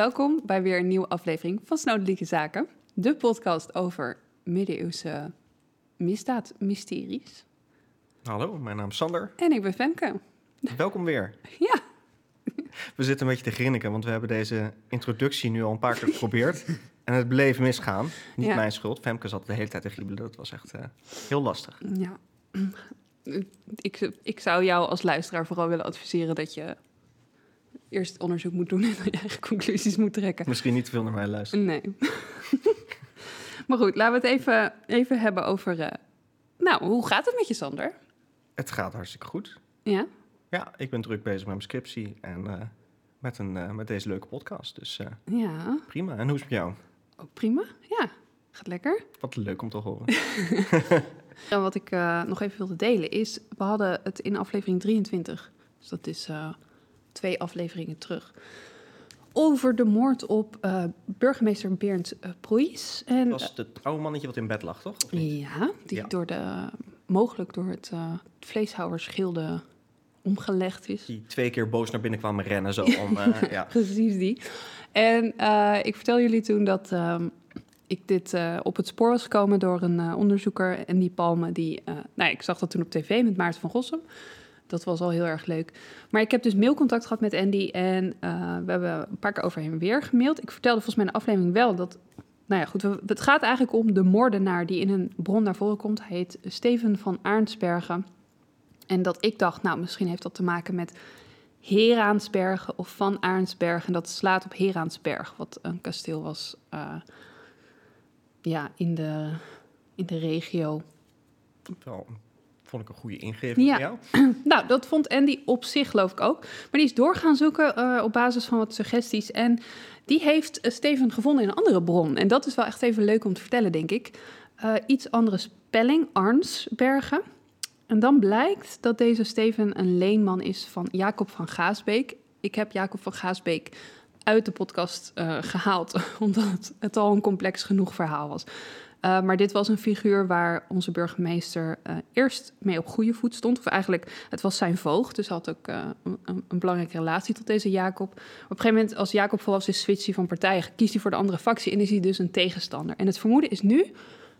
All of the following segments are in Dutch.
welkom bij weer een nieuwe aflevering van Snodelijke Zaken. De podcast over middeleeuwse misdaadmysteries. Hallo, mijn naam is Sander. En ik ben Femke. Welkom weer. Ja. We zitten een beetje te grinniken, want we hebben deze introductie nu al een paar keer geprobeerd. en het bleef misgaan. Niet Ja. mijn schuld. Femke zat de hele tijd te giebelen. Dat was echt eh, heel lastig. Ja. Ik, ik zou jou als luisteraar vooral willen adviseren dat je eerst onderzoek moet doen en dan je eigen conclusies moet trekken. Misschien niet te veel naar mij luisteren. Nee. maar goed, laten we het even, even hebben over... eh, nou, hoe gaat het met je, Sander? Het gaat hartstikke goed. Ja? Ja, ik ben druk bezig met mijn scriptie en eh, met, een, eh, met deze leuke podcast. Dus Ja, prima. En hoe is het met jou? oh, prima. Ja, gaat lekker. Wat leuk om te horen. En wat ik nog even wilde delen is, we hadden het in aflevering 23, dus dat is twee afleveringen terug, over de moord op eh, burgemeester Bernd uh, Proijs. En, Dat was het oude mannetje wat in bed lag, toch? Of niet? ja, die Ja. door de, mogelijk door het uh, vleeshouwersgilde omgelegd is. Die twee keer boos naar binnen kwamen rennen zo om... eh, ja. Precies die. En eh, ik vertel jullie toen dat ehm, ik dit eh, op het spoor was gekomen door een eh, onderzoeker. En die Palme, die, eh, nou, ik zag dat toen op tv met Maarten van Gossem. Dat was al heel erg leuk. Maar ik heb dus mailcontact gehad met Andy. En eh, we hebben een paar keer over hem weer gemaild. Ik vertelde volgens mij in de aflevering wel dat. Nou ja, goed. Het gaat eigenlijk om de moordenaar die in een bron naar voren komt. Hij heet Steven van Arnsbergen. En dat ik dacht, nou, misschien heeft dat te maken met Heraansbergen of Van Arnsbergen. En dat slaat op Heraansberg, wat een kasteel was eh, ja, in, de, in de regio. Wel, vond ik een goede ingeving Ja. jou. Nou, dat vond Andy op zich geloof ik ook. Maar die is door gaan zoeken eh, op basis van wat suggesties. En die heeft eh, Steven gevonden in een andere bron. En dat is wel echt even leuk om te vertellen, denk ik. Eh, iets andere spelling, Arnsbergen. En dan blijkt dat deze Steven een leenman is van Jacob van Gaasbeek. Ik heb Jacob van Gaasbeek uit de podcast eh, gehaald, omdat het al een complex genoeg verhaal was. Uh, maar dit was een figuur waar onze burgemeester uh, eerst mee op goede voet stond. Of eigenlijk, het was zijn voogd, dus had ook uh, een, een, belangrijke relatie tot deze Jacob. Op een gegeven moment, als Jacob volwassen is, switcht hij van partij, kiest hij voor de andere factie en is hij dus een tegenstander. En het vermoeden is nu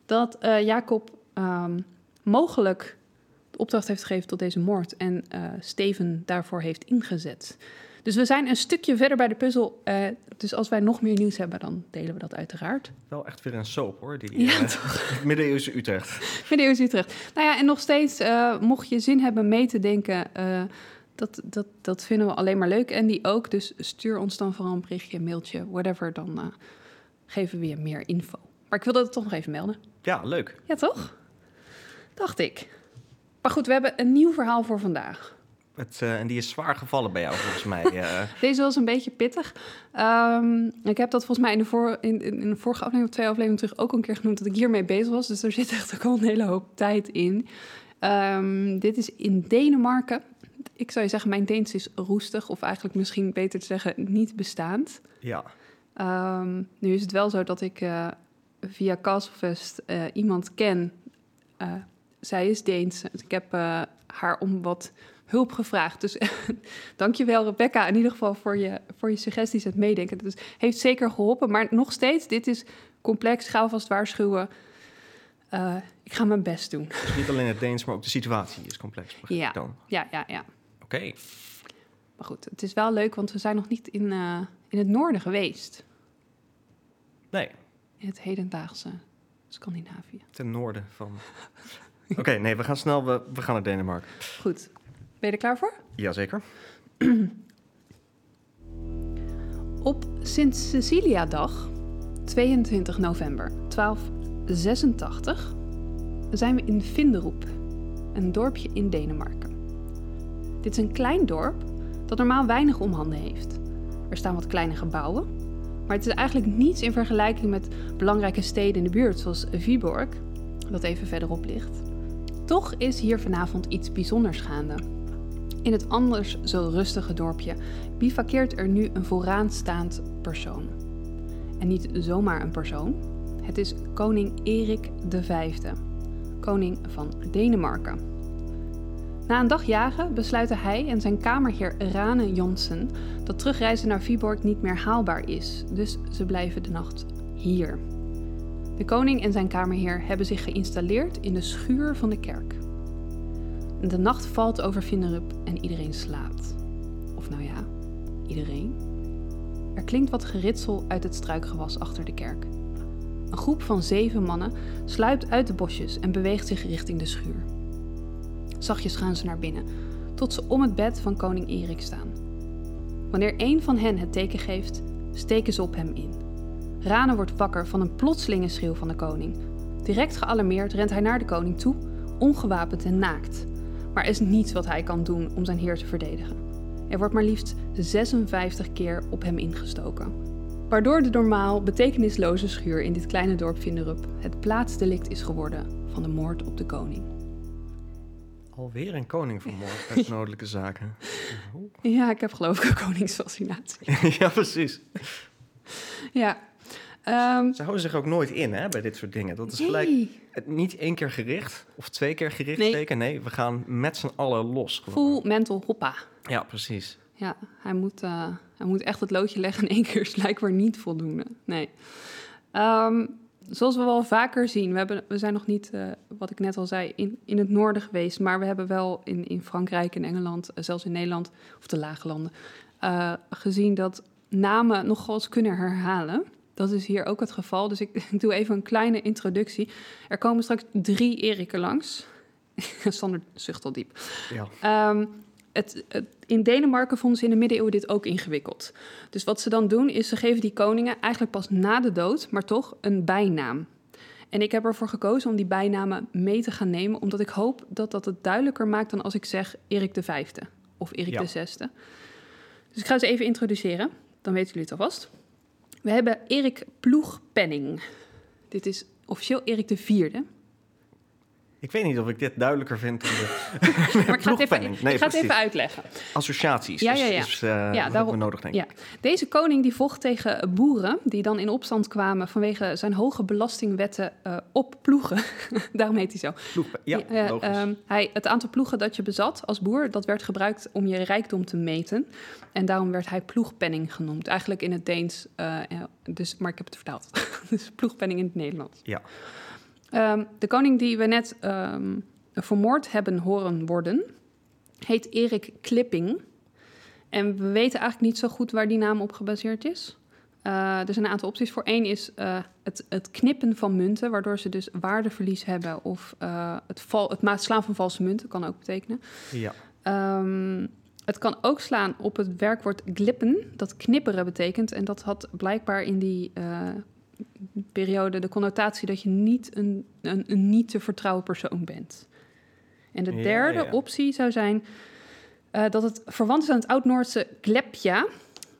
dat Jacob um, mogelijk de opdracht heeft gegeven tot deze moord en Steven daarvoor heeft ingezet. Dus we zijn een stukje verder bij de puzzel. Uh, dus als wij nog meer nieuws hebben, dan delen we dat uiteraard. Wel echt weer een soap hoor, die ja, uh, Middeleeuwse Utrecht. Middeleeuwse Utrecht. Nou ja, en nog steeds, uh, mocht je zin hebben mee te denken, dat, dat, dat vinden we alleen maar leuk. En die ook, dus stuur ons dan vooral een berichtje, een mailtje, whatever. Dan geven we je meer info. Maar ik wilde het toch nog even melden. Ja, leuk. Ja, toch? Dacht ik. Maar goed, we hebben een nieuw verhaal voor vandaag. Het, uh, en die is zwaar gevallen bij jou, volgens mij. Uh. Deze was een beetje pittig. Um, ik heb dat volgens mij in de, voor, in, in de vorige aflevering of twee afleveringen terug ook een keer genoemd dat ik hiermee bezig was. Dus er zit echt ook al een hele hoop tijd in. Um, dit is in Denemarken. Ik zou je zeggen, mijn Deens is roestig, of eigenlijk misschien beter te zeggen, niet bestaand. Ja. Um, nu is het wel zo dat ik uh, via Castlefest iemand ken. Zij is Deens. Ik heb haar om wat hulp gevraagd. Dus dankjewel Rebecca in ieder geval voor je, voor je suggesties en het meedenken. Dat is, heeft zeker geholpen. Maar nog steeds, dit is complex. Ga alvast waarschuwen. Uh, ik ga mijn best doen. Dus niet alleen het Deens, maar ook de situatie is complex. Ja, dan. ja, ja. ja. Oké. Okay. Maar goed, het is wel leuk, want we zijn nog niet in, uh, in het noorden geweest. Nee. In het hedendaagse Scandinavië. Ten noorden van... Oké, okay, nee, we gaan snel, we, we gaan naar Denemarken. Goed. Ben je er klaar voor? Jazeker. Op Sint Cecilia-dag, 22 november 1286, zijn we in Vinderoep, een dorpje in Denemarken. Dit is een klein dorp dat normaal weinig omhanden heeft. Er staan wat kleine gebouwen, maar het is eigenlijk niets in vergelijking met belangrijke steden in de buurt, zoals Viborg, dat even verderop ligt. Toch is hier vanavond iets bijzonders gaande. In het anders zo rustige dorpje bivakkeert er nu een vooraanstaand persoon. En niet zomaar een persoon, het is koning Erik V, koning van Denemarken. Na een dag jagen besluiten hij en zijn kamerheer Rane Jansen dat terugreizen naar Viborg niet meer haalbaar is, dus ze blijven de nacht hier. De koning en zijn kamerheer hebben zich geïnstalleerd in de schuur van de kerk. De nacht valt over Vinderup en iedereen slaapt. Of nou ja, iedereen. Er klinkt wat geritsel uit het struikgewas achter de kerk. Een groep van zeven mannen sluipt uit de bosjes en beweegt zich richting de schuur. Zachtjes gaan ze naar binnen, tot ze om het bed van koning Erik staan. Wanneer een van hen het teken geeft, steken ze op hem in. Rane wordt wakker van een plotselinge schreeuw van de koning. Direct gealarmeerd rent hij naar de koning toe, ongewapend en naakt. Maar er is niets wat hij kan doen om zijn heer te verdedigen. Er wordt maar liefst 56 keer op hem ingestoken. Waardoor de normaal betekenisloze schuur in dit kleine dorp Vinderup het plaatsdelict is geworden van de moord op de koning. Alweer een koning vermoord uit noodelijke zaken. Ja, ik heb geloof ik een koningsfascinatie. ja, precies. Ja. Ehm, Ze houden zich ook nooit in hè, bij dit soort dingen. Dat is gelijk nee. niet één keer gericht of twee keer gericht Nee. Nee, we gaan met z'n allen los. Full mental hoppa. Ja, precies. Ja, hij moet, eh, hij moet echt het loodje leggen in één keer is blijkbaar niet voldoende. Nee. Ehm, zoals we wel vaker zien, we, hebben, we zijn nog niet, eh, wat ik net al zei, in, in het noorden geweest. Maar we hebben wel in, in Frankrijk en Engeland, eh, zelfs in Nederland, of de lage landen, gezien dat namen nogal eens kunnen herhalen. Dat is hier ook het geval. Dus ik, doe even een kleine introductie. Er komen straks drie Eriken langs. Sander zucht al diep. Ja. Ehm, het, het- in Denemarken vonden ze in de middeleeuwen dit ook ingewikkeld. Dus wat ze dan doen, is ze geven die koningen eigenlijk pas na de dood, maar toch een bijnaam. En ik heb ervoor gekozen om die bijnamen mee te gaan nemen, omdat ik hoop dat dat het duidelijker maakt dan als ik zeg Erik de Vijfde of Erik Ja. de Zesde. Dus ik ga ze even introduceren, dan weten jullie het alvast. We hebben Erik Ploegpenning. Dit is officieel Erik de Vierde. Ik weet niet of ik dit duidelijker vind dan de Maar ik ga het even. Nee, ik ga het even uitleggen. associaties. Ja, ja, ja. Is, eh, Ja, daarom- hebben we nodig, denk ik. Ja, deze koning die vocht tegen boeren die dan in opstand kwamen vanwege zijn hoge belastingwetten eh, op ploegen. Daarom heet hij zo. Ploegpe- ja, Eh, ehm, hij, het aantal ploegen dat je bezat als boer, dat werd gebruikt om je rijkdom te meten. En daarom werd hij ploegpenning genoemd. Eigenlijk in het Deens, eh, eh, dus, maar ik heb het vertaald. dus ploegpenning in het Nederlands. ja. Ehm, de koning die we net ehm, vermoord hebben horen worden, heet Erik Klipping. En we weten eigenlijk niet zo goed waar die naam op gebaseerd is. Eh, er zijn een aantal opties. Voor één is eh, het, het knippen van munten, waardoor ze dus waardeverlies hebben. Of eh, het, val, het slaan van valse munten kan ook betekenen. ja. Ehm, het kan ook slaan op het werkwoord glippen, dat knipperen betekent. En dat had blijkbaar in die periode de connotatie dat je niet een, een, een niet te vertrouwen persoon bent. En de Ja, derde ja. optie zou zijn eh, dat het verwant is aan het Oud-Noordse glepja,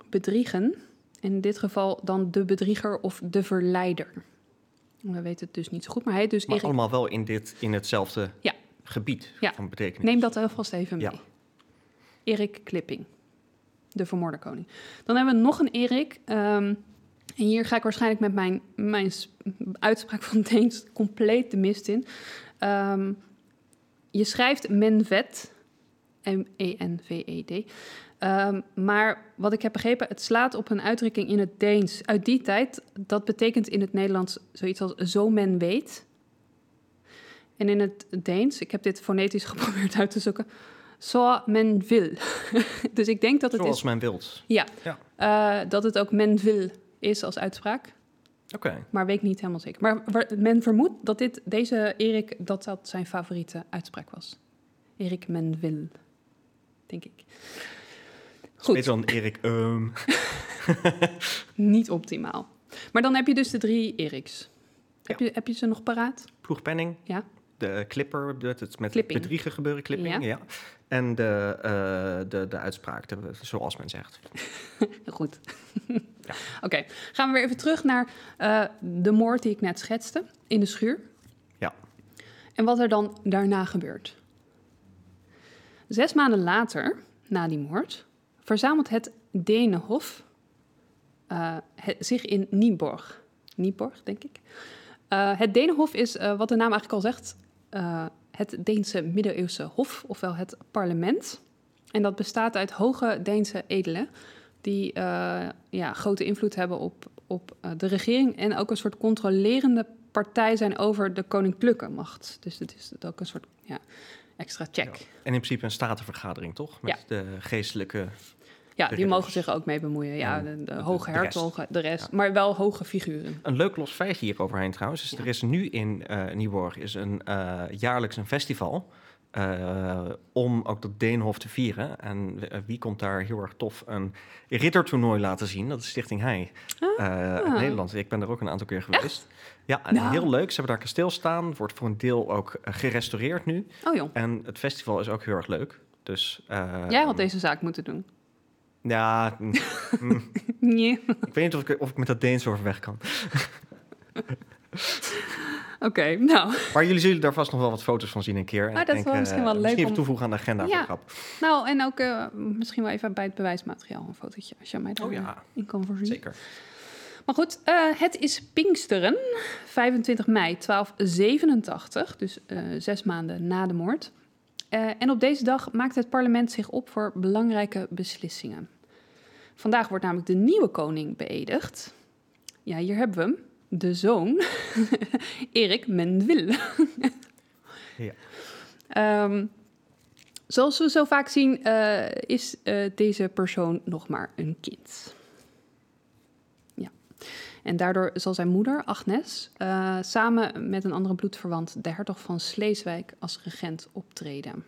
bedriegen. In dit geval dan de bedrieger of de verleider. We weten het dus niet zo goed, maar hij dus Maar Erik allemaal wel in, dit, in hetzelfde Ja. gebied Ja. van betekenis. Neem dat alvast even mee. Ja. Erik Klipping, de vermoorde koning. Dan hebben we nog een Erik. ehm, en hier ga ik waarschijnlijk met mijn, mijn uitspraak van Deens compleet de mist in. Ehm, je schrijft menvet, M-E-N-V-E-D. Ehm, maar wat ik heb begrepen, het slaat op een uitdrukking in het Deens uit die tijd. Dat betekent in het Nederlands zoiets als zo men weet. En in het Deens, ik heb dit fonetisch geprobeerd uit te zoeken, zo men wil. dus ik denk dat het Zoals is, men wilt. ja, Ja. eh, dat het ook men wil is als uitspraak, Oké. maar weet ik niet helemaal zeker. Maar men vermoedt dat dit, deze Erik, dat dat zijn favoriete uitspraak was. Erik men wil, denk ik. Goed. Beter dan Erik. ehm. Niet optimaal. Maar dan heb je dus de drie Eriks. Heb, je, heb je ze nog paraat? Ploegpenning. Ja. De clipper, dat het met Clipping. bedriegen gebeuren, clipping. Ja. Ja. En de, eh, de, de uitspraak, de, zoals men zegt. Goed. Ja. Oké, gaan we weer even terug naar eh, de moord die ik net schetste in de schuur. Ja. En wat er dan daarna gebeurt. Zes maanden later, na die moord, verzamelt het Denenhof eh, zich in Nieborg. Nieborg, denk ik. Het Denenhof is, wat de naam eigenlijk al zegt, het Deense middeleeuwse hof, ofwel het parlement. En dat bestaat uit hoge Deense edelen die eh, ja, grote invloed hebben op, op uh, de regering en ook een soort controlerende partij zijn over de koninklijke macht. Dus het is ook een soort ja, extra check. Ja. En in principe een statenvergadering, toch? Met Ja. de geestelijke... Ja, die mogen zich ook mee bemoeien. Ja, de, hoge hertogen, de rest. Ja. Maar wel hoge figuren. Een leuk los feitje hier overheen trouwens. Dus Ja. er is nu in Nieuwborg is een, eh, jaarlijks een festival... eh, om ook dat Deenhof te vieren. En wie komt daar heel erg tof een riddertoernooi laten zien? Dat is Stichting eh, uit Nederland. Ik ben daar ook een aantal keer geweest. Ja, en Nou. heel leuk. Ze hebben daar kasteel staan. Wordt voor een deel ook gerestaureerd nu. Oh joh, En het festival is ook heel erg leuk. Dus, jij had deze zaak moeten doen. Ja, mm, mm, Nee. ik weet niet of ik, of ik met dat Deens overweg kan. Oké, nou. Maar jullie zullen daar vast nog wel wat foto's van zien een keer. En Ah, ik dat is wel eh, misschien wel leuk Misschien even om- toevoegen aan de agenda Ja. grap. Nou, en ook eh, misschien wel even bij het bewijsmateriaal een fotootje, als je mij daar Oh ja, in kan voorzien. zeker. Maar goed, eh, het is Pinksteren, 25 mei 1287, dus eh, zes maanden na de moord. Eh, en op deze dag maakt het parlement zich op voor belangrijke beslissingen. Vandaag wordt namelijk de nieuwe koning beëdigd. Ja, hier hebben we hem, de zoon, Erik Menville. Ja. Ehm, zoals we zo vaak zien, eh, is eh, deze persoon nog maar een kind. En daardoor zal zijn moeder, Agnes, eh, samen met een andere bloedverwant, de hertog van Sleeswijk, als regent optreden.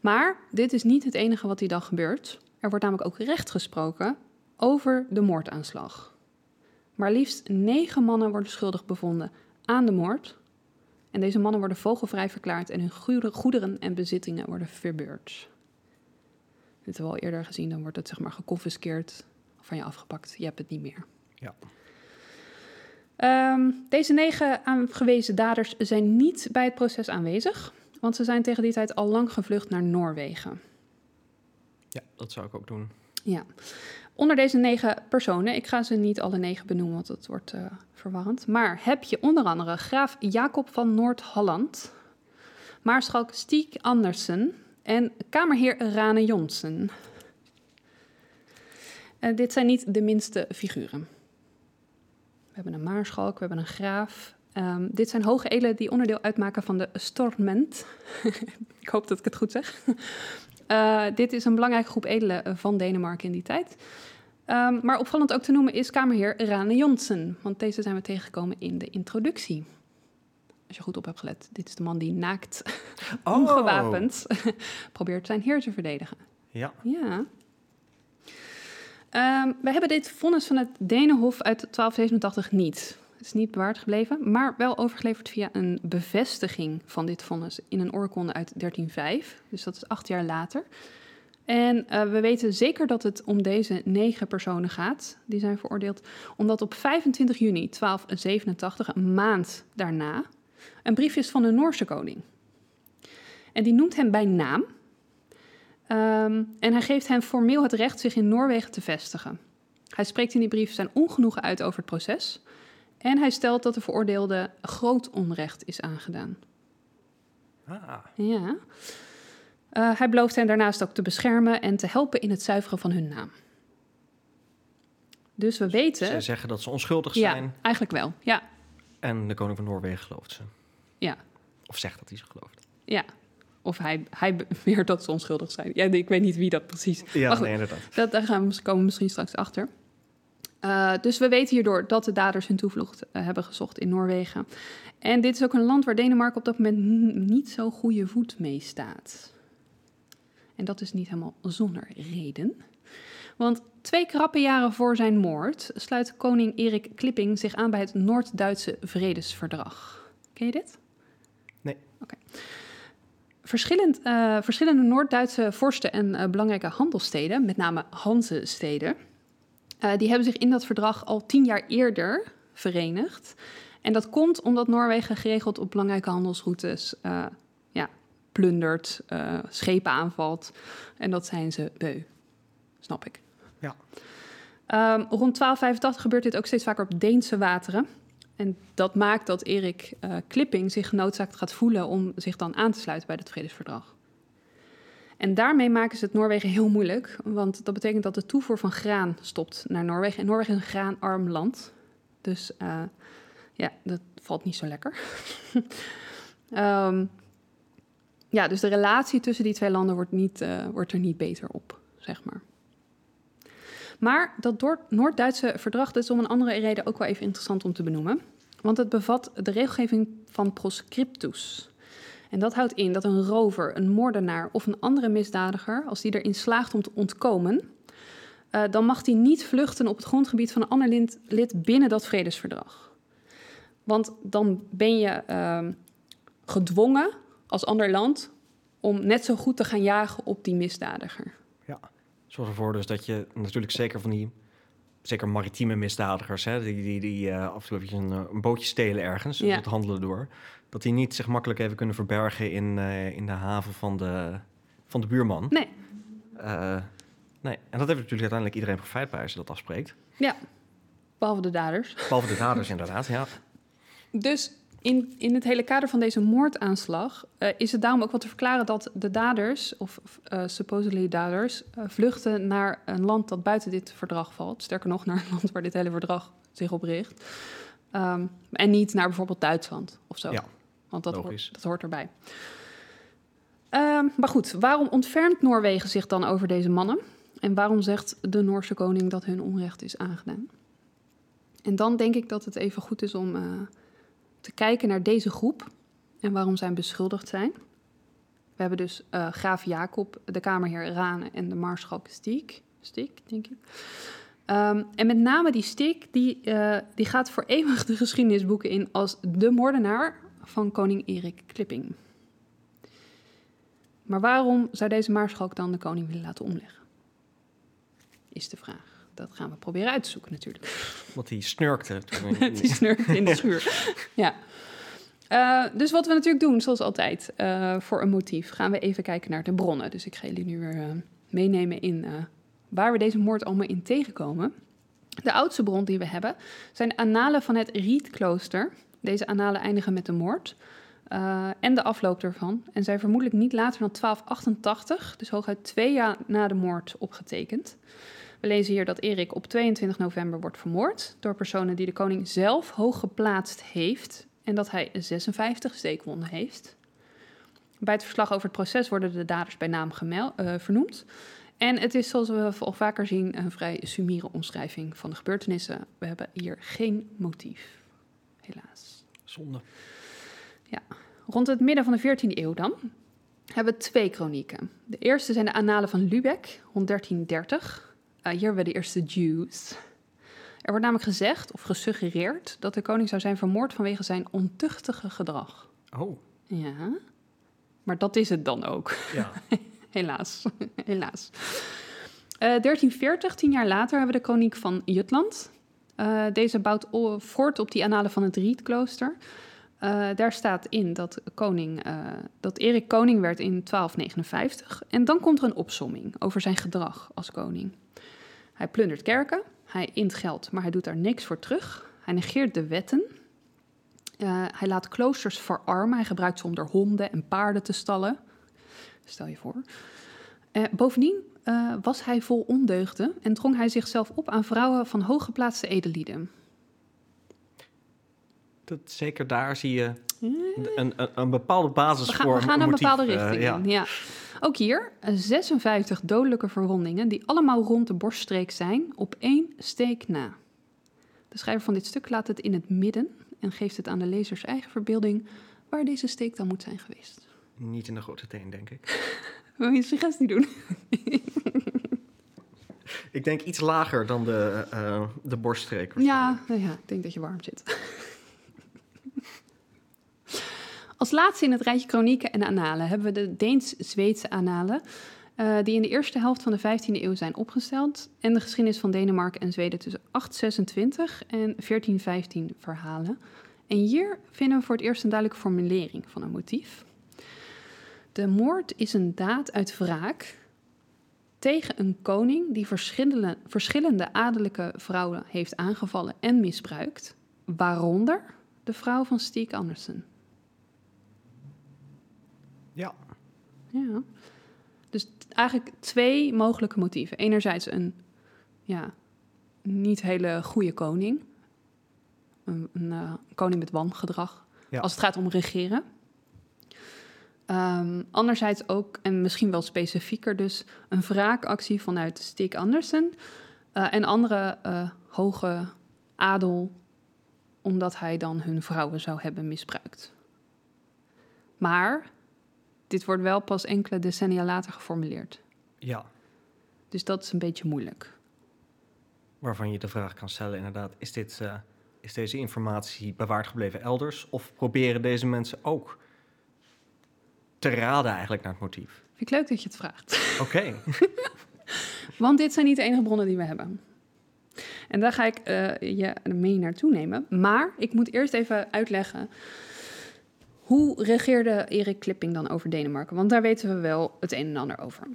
Maar dit is niet het enige wat die dag gebeurt. Er wordt namelijk ook recht gesproken over de moordaanslag. Maar liefst negen mannen worden schuldig bevonden aan de moord. En deze mannen worden vogelvrij verklaard en hun goede- goederen en bezittingen worden verbeurd. Dit hebben we al eerder gezien, dan wordt het zeg maar geconfiskeerd, van je afgepakt. Je hebt het niet meer. Ja. Ehm, deze negen aangewezen daders zijn niet bij het proces aanwezig, want ze zijn tegen die tijd al lang gevlucht naar Noorwegen. ja, dat zou ik ook doen. Ja. Onder deze negen personen, ik ga ze niet alle negen benoemen, want dat wordt eh, verwarrend. Maar heb je onder andere graaf Jacob van Noord-Holland, maarschalk Stieg Andersen en kamerheer Rane Jonsen. Eh, dit zijn niet de minste figuren. We hebben een maarschalk, we hebben een graaf. Ehm, dit zijn hoge edelen die onderdeel uitmaken van de Storment. ik hoop dat ik het goed zeg. Eh, dit is een belangrijke groep edelen eh, van Denemarken in die tijd. Ehm, maar opvallend ook te noemen is kamerheer Rane Jonsen. Want deze zijn we tegengekomen in de introductie. Als je goed op hebt gelet. Dit is de man die naakt, Oh. ongewapend, probeert zijn heer te verdedigen. Ja, Ja. Ehm, we hebben dit vonnis van het Denenhof uit 1287 niet. Het is niet bewaard gebleven, maar wel overgeleverd via een bevestiging van dit vonnis in een oorkonde uit 1305. Dus dat is acht jaar later. En eh, we weten zeker dat het om deze negen personen gaat. Die zijn veroordeeld omdat op 25 juni 1287, een maand daarna, een brief is van de Noorse koning. En die noemt hem bij naam. Ehm, en hij geeft hen formeel het recht zich in Noorwegen te vestigen. Hij spreekt in die brief zijn ongenoegen uit over het proces. En hij stelt dat de veroordeelde groot onrecht is aangedaan. ah, Ja. Eh, hij belooft hen daarnaast ook te beschermen en te helpen in het zuiveren van hun naam. Dus we weten. ze zeggen dat ze onschuldig Ja, zijn. eigenlijk wel. Ja, En de koning van Noorwegen gelooft ze. ja, Of zegt dat hij ze gelooft. ja. Of hij, hij beweert dat ze onschuldig zijn. Ja, ik weet niet wie dat precies. Ja, goed, nee, inderdaad. Dat, daar gaan we, komen we misschien straks achter. Eh, dus we weten hierdoor dat de daders hun toevlucht eh, hebben gezocht in Noorwegen. En dit is ook een land waar Denemarken op dat moment niet zo goede voet mee staat. En dat is niet helemaal zonder reden. Want twee krappe jaren voor zijn moord sluit koning Erik Klipping zich aan bij het Noord-Duitse Vredesverdrag. Ken je dit? Nee. Oké. Verschillend, eh, verschillende Noord-Duitse vorsten en eh, belangrijke handelssteden, met name Hanse-steden, eh, die hebben zich in dat verdrag al tien jaar eerder verenigd. En dat komt omdat Noorwegen geregeld op belangrijke handelsroutes ja, plundert, schepen aanvalt. En dat zijn ze beu. Snap ik. Ja. Ehm, rond 1285 gebeurt dit ook steeds vaker op Deense wateren. En dat maakt dat Erik uh, Klipping zich genoodzaakt gaat voelen om zich dan aan te sluiten bij het vredesverdrag. En daarmee maken ze het Noorwegen heel moeilijk, want dat betekent dat de toevoer van graan stopt naar Noorwegen. En Noorwegen is een graanarm land, dus uh, ja, dat valt niet zo lekker. um, ja, dus de relatie tussen die twee landen wordt, niet, uh, wordt er niet beter op, zeg maar. Maar dat Noord-Duitse verdrag is om een andere reden ook wel even interessant om te benoemen. Want het bevat de regelgeving van proscriptus. En dat houdt in dat een rover, een moordenaar of een andere misdadiger, als die erin slaagt om te ontkomen, uh, dan mag die niet vluchten op het grondgebied van een ander lid, binnen dat vredesverdrag. Want dan ben je uh, gedwongen als ander land om net zo goed te gaan jagen op die misdadiger. Ja, zorg ervoor dus dat je natuurlijk zeker van die zeker maritieme misdadigers, hè, die, die, die uh, af en toe een, eh, een, bootje stelen ergens, ja. het handelen door, dat die niet zich makkelijk even kunnen verbergen in, uh, in de haven van de, van de buurman. Nee. Uh, nee. En dat heeft natuurlijk uiteindelijk iedereen profijt bij als je dat afspreekt. Ja, behalve de daders. Behalve de daders, inderdaad, ja. Dus in, in het hele kader van deze moordaanslag uh, is het daarom ook wel te verklaren dat de daders, of uh, supposedly daders, uh, vluchten naar een land dat buiten dit verdrag valt. Sterker nog, naar een land waar dit hele verdrag zich op richt. Um, en niet naar bijvoorbeeld Duitsland of zo. Ja, Want dat, hoort, dat hoort erbij. Um, maar goed, waarom ontfermt Noorwegen zich dan over deze mannen? En waarom zegt de Noorse koning dat hun onrecht is aangedaan? En dan denk ik dat het even goed is om te kijken naar deze groep en waarom zij beschuldigd zijn. We hebben dus uh, graaf Jacob, de kamerheer Rane en de maarschalk Stiek, Stiek denk ik. Um, en met name die Stiek, die, uh, die gaat voor eeuwig de geschiedenisboeken in als de moordenaar van koning Erik Klipping. Maar waarom zou deze maarschalk dan de koning willen laten omleggen? Is de vraag dat gaan we proberen uit te zoeken natuurlijk. Want die snurkte. die snurkte in de schuur, ja. Uh, dus wat we natuurlijk doen, zoals altijd, uh, voor een motief, gaan we even kijken naar de bronnen. Dus ik ga jullie nu weer uh, meenemen in waar we deze moord allemaal in tegenkomen. De oudste bron die we hebben zijn de annalen van het Rietklooster. Deze annalen eindigen met de moord en de afloop ervan. En zijn vermoedelijk niet later dan 1288, dus hooguit twee jaar na de moord, opgetekend. We lezen hier dat Erik op 22 november wordt vermoord door personen die de koning zelf hoog geplaatst heeft en dat hij 56 steekwonden heeft. Bij het verslag over het proces worden de daders bij naam gemeld, uh, vernoemd. En het is, zoals we al vaker zien, een vrij sumiere omschrijving van de gebeurtenissen. We hebben hier geen motief, helaas. Zonde. Ja. Rond het midden van de 14e eeuw dan hebben we twee kronieken. De eerste zijn de Annalen van Lübeck, rond 1330. Uh, hier we de eerste Jews. Er wordt namelijk gezegd of gesuggereerd dat de koning zou zijn vermoord vanwege zijn ontuchtige gedrag. Oh. Ja, maar dat is het dan ook. Ja. helaas, helaas. Uh, 1340, tien jaar later, hebben we de koning van Jutland. Uh, deze bouwt voort op die annalen van het Rietklooster. Uh, daar staat in dat, koning, dat Erik koning werd in 1259. En dan komt er een opsomming over zijn gedrag als koning. Hij plundert kerken, hij int geld, maar hij doet daar niks voor terug. Hij negeert de wetten. Uh, hij laat kloosters verarmen. Hij gebruikt ze om er honden en paarden te stallen. Stel je voor. Uh, bovendien uh, was hij vol ondeugden en drong hij zichzelf op aan vrouwen van hooggeplaatste edelieden. Dat, zeker daar zie je een, een, een bepaalde basis we gaan, voor. We gaan een, een bepaalde richting ja. in. Ja. Ook hier 56 dodelijke verwondingen die allemaal rond de borststreek zijn op één steek na. De schrijver van dit stuk laat het in het midden en geeft het aan de lezers eigen verbeelding waar deze steek dan moet zijn geweest. Niet in de grote teen, denk ik. Wil je een suggestie doen? ik denk iets lager dan de, uh, de borststreek. Ja, ja, ik denk dat je warm zit. Als laatste in het rijtje kronieken en annalen hebben we de Deens-Zweedse annalen, uh, die in de eerste helft van de 15e eeuw zijn opgesteld, en de geschiedenis van Denemarken en Zweden tussen 826 en 1415 verhalen. En hier vinden we voor het eerst een duidelijke formulering van een motief. De moord is een daad uit wraak tegen een koning die verschillende, verschillende adellijke vrouwen heeft aangevallen en misbruikt waaronder de vrouw van Stieg Andersen. Ja. Ja. Dus eigenlijk twee mogelijke motieven. Enerzijds een ja, niet hele goede koning. Een, een eh, koning met wangedrag. Ja. Als het gaat om regeren. Ehm, anderzijds ook, en misschien wel specifieker dus, een wraakactie vanuit Stieg Andersen eh, en andere eh, hoge adel, omdat hij dan hun vrouwen zou hebben misbruikt. Maar dit wordt wel pas enkele decennia later geformuleerd. Ja. Dus dat is een beetje moeilijk. Waarvan je de vraag kan stellen, inderdaad, is, dit, eh, is deze informatie bewaard gebleven elders? Of proberen deze mensen ook te raden eigenlijk naar het motief? Vind ik leuk dat je het vraagt. Oké, Want dit zijn niet de enige bronnen die we hebben. En daar ga ik eh, je mee naartoe nemen. Maar ik moet eerst even uitleggen. Hoe regeerde Erik Klipping dan over Denemarken? Want daar weten we wel het een en ander over.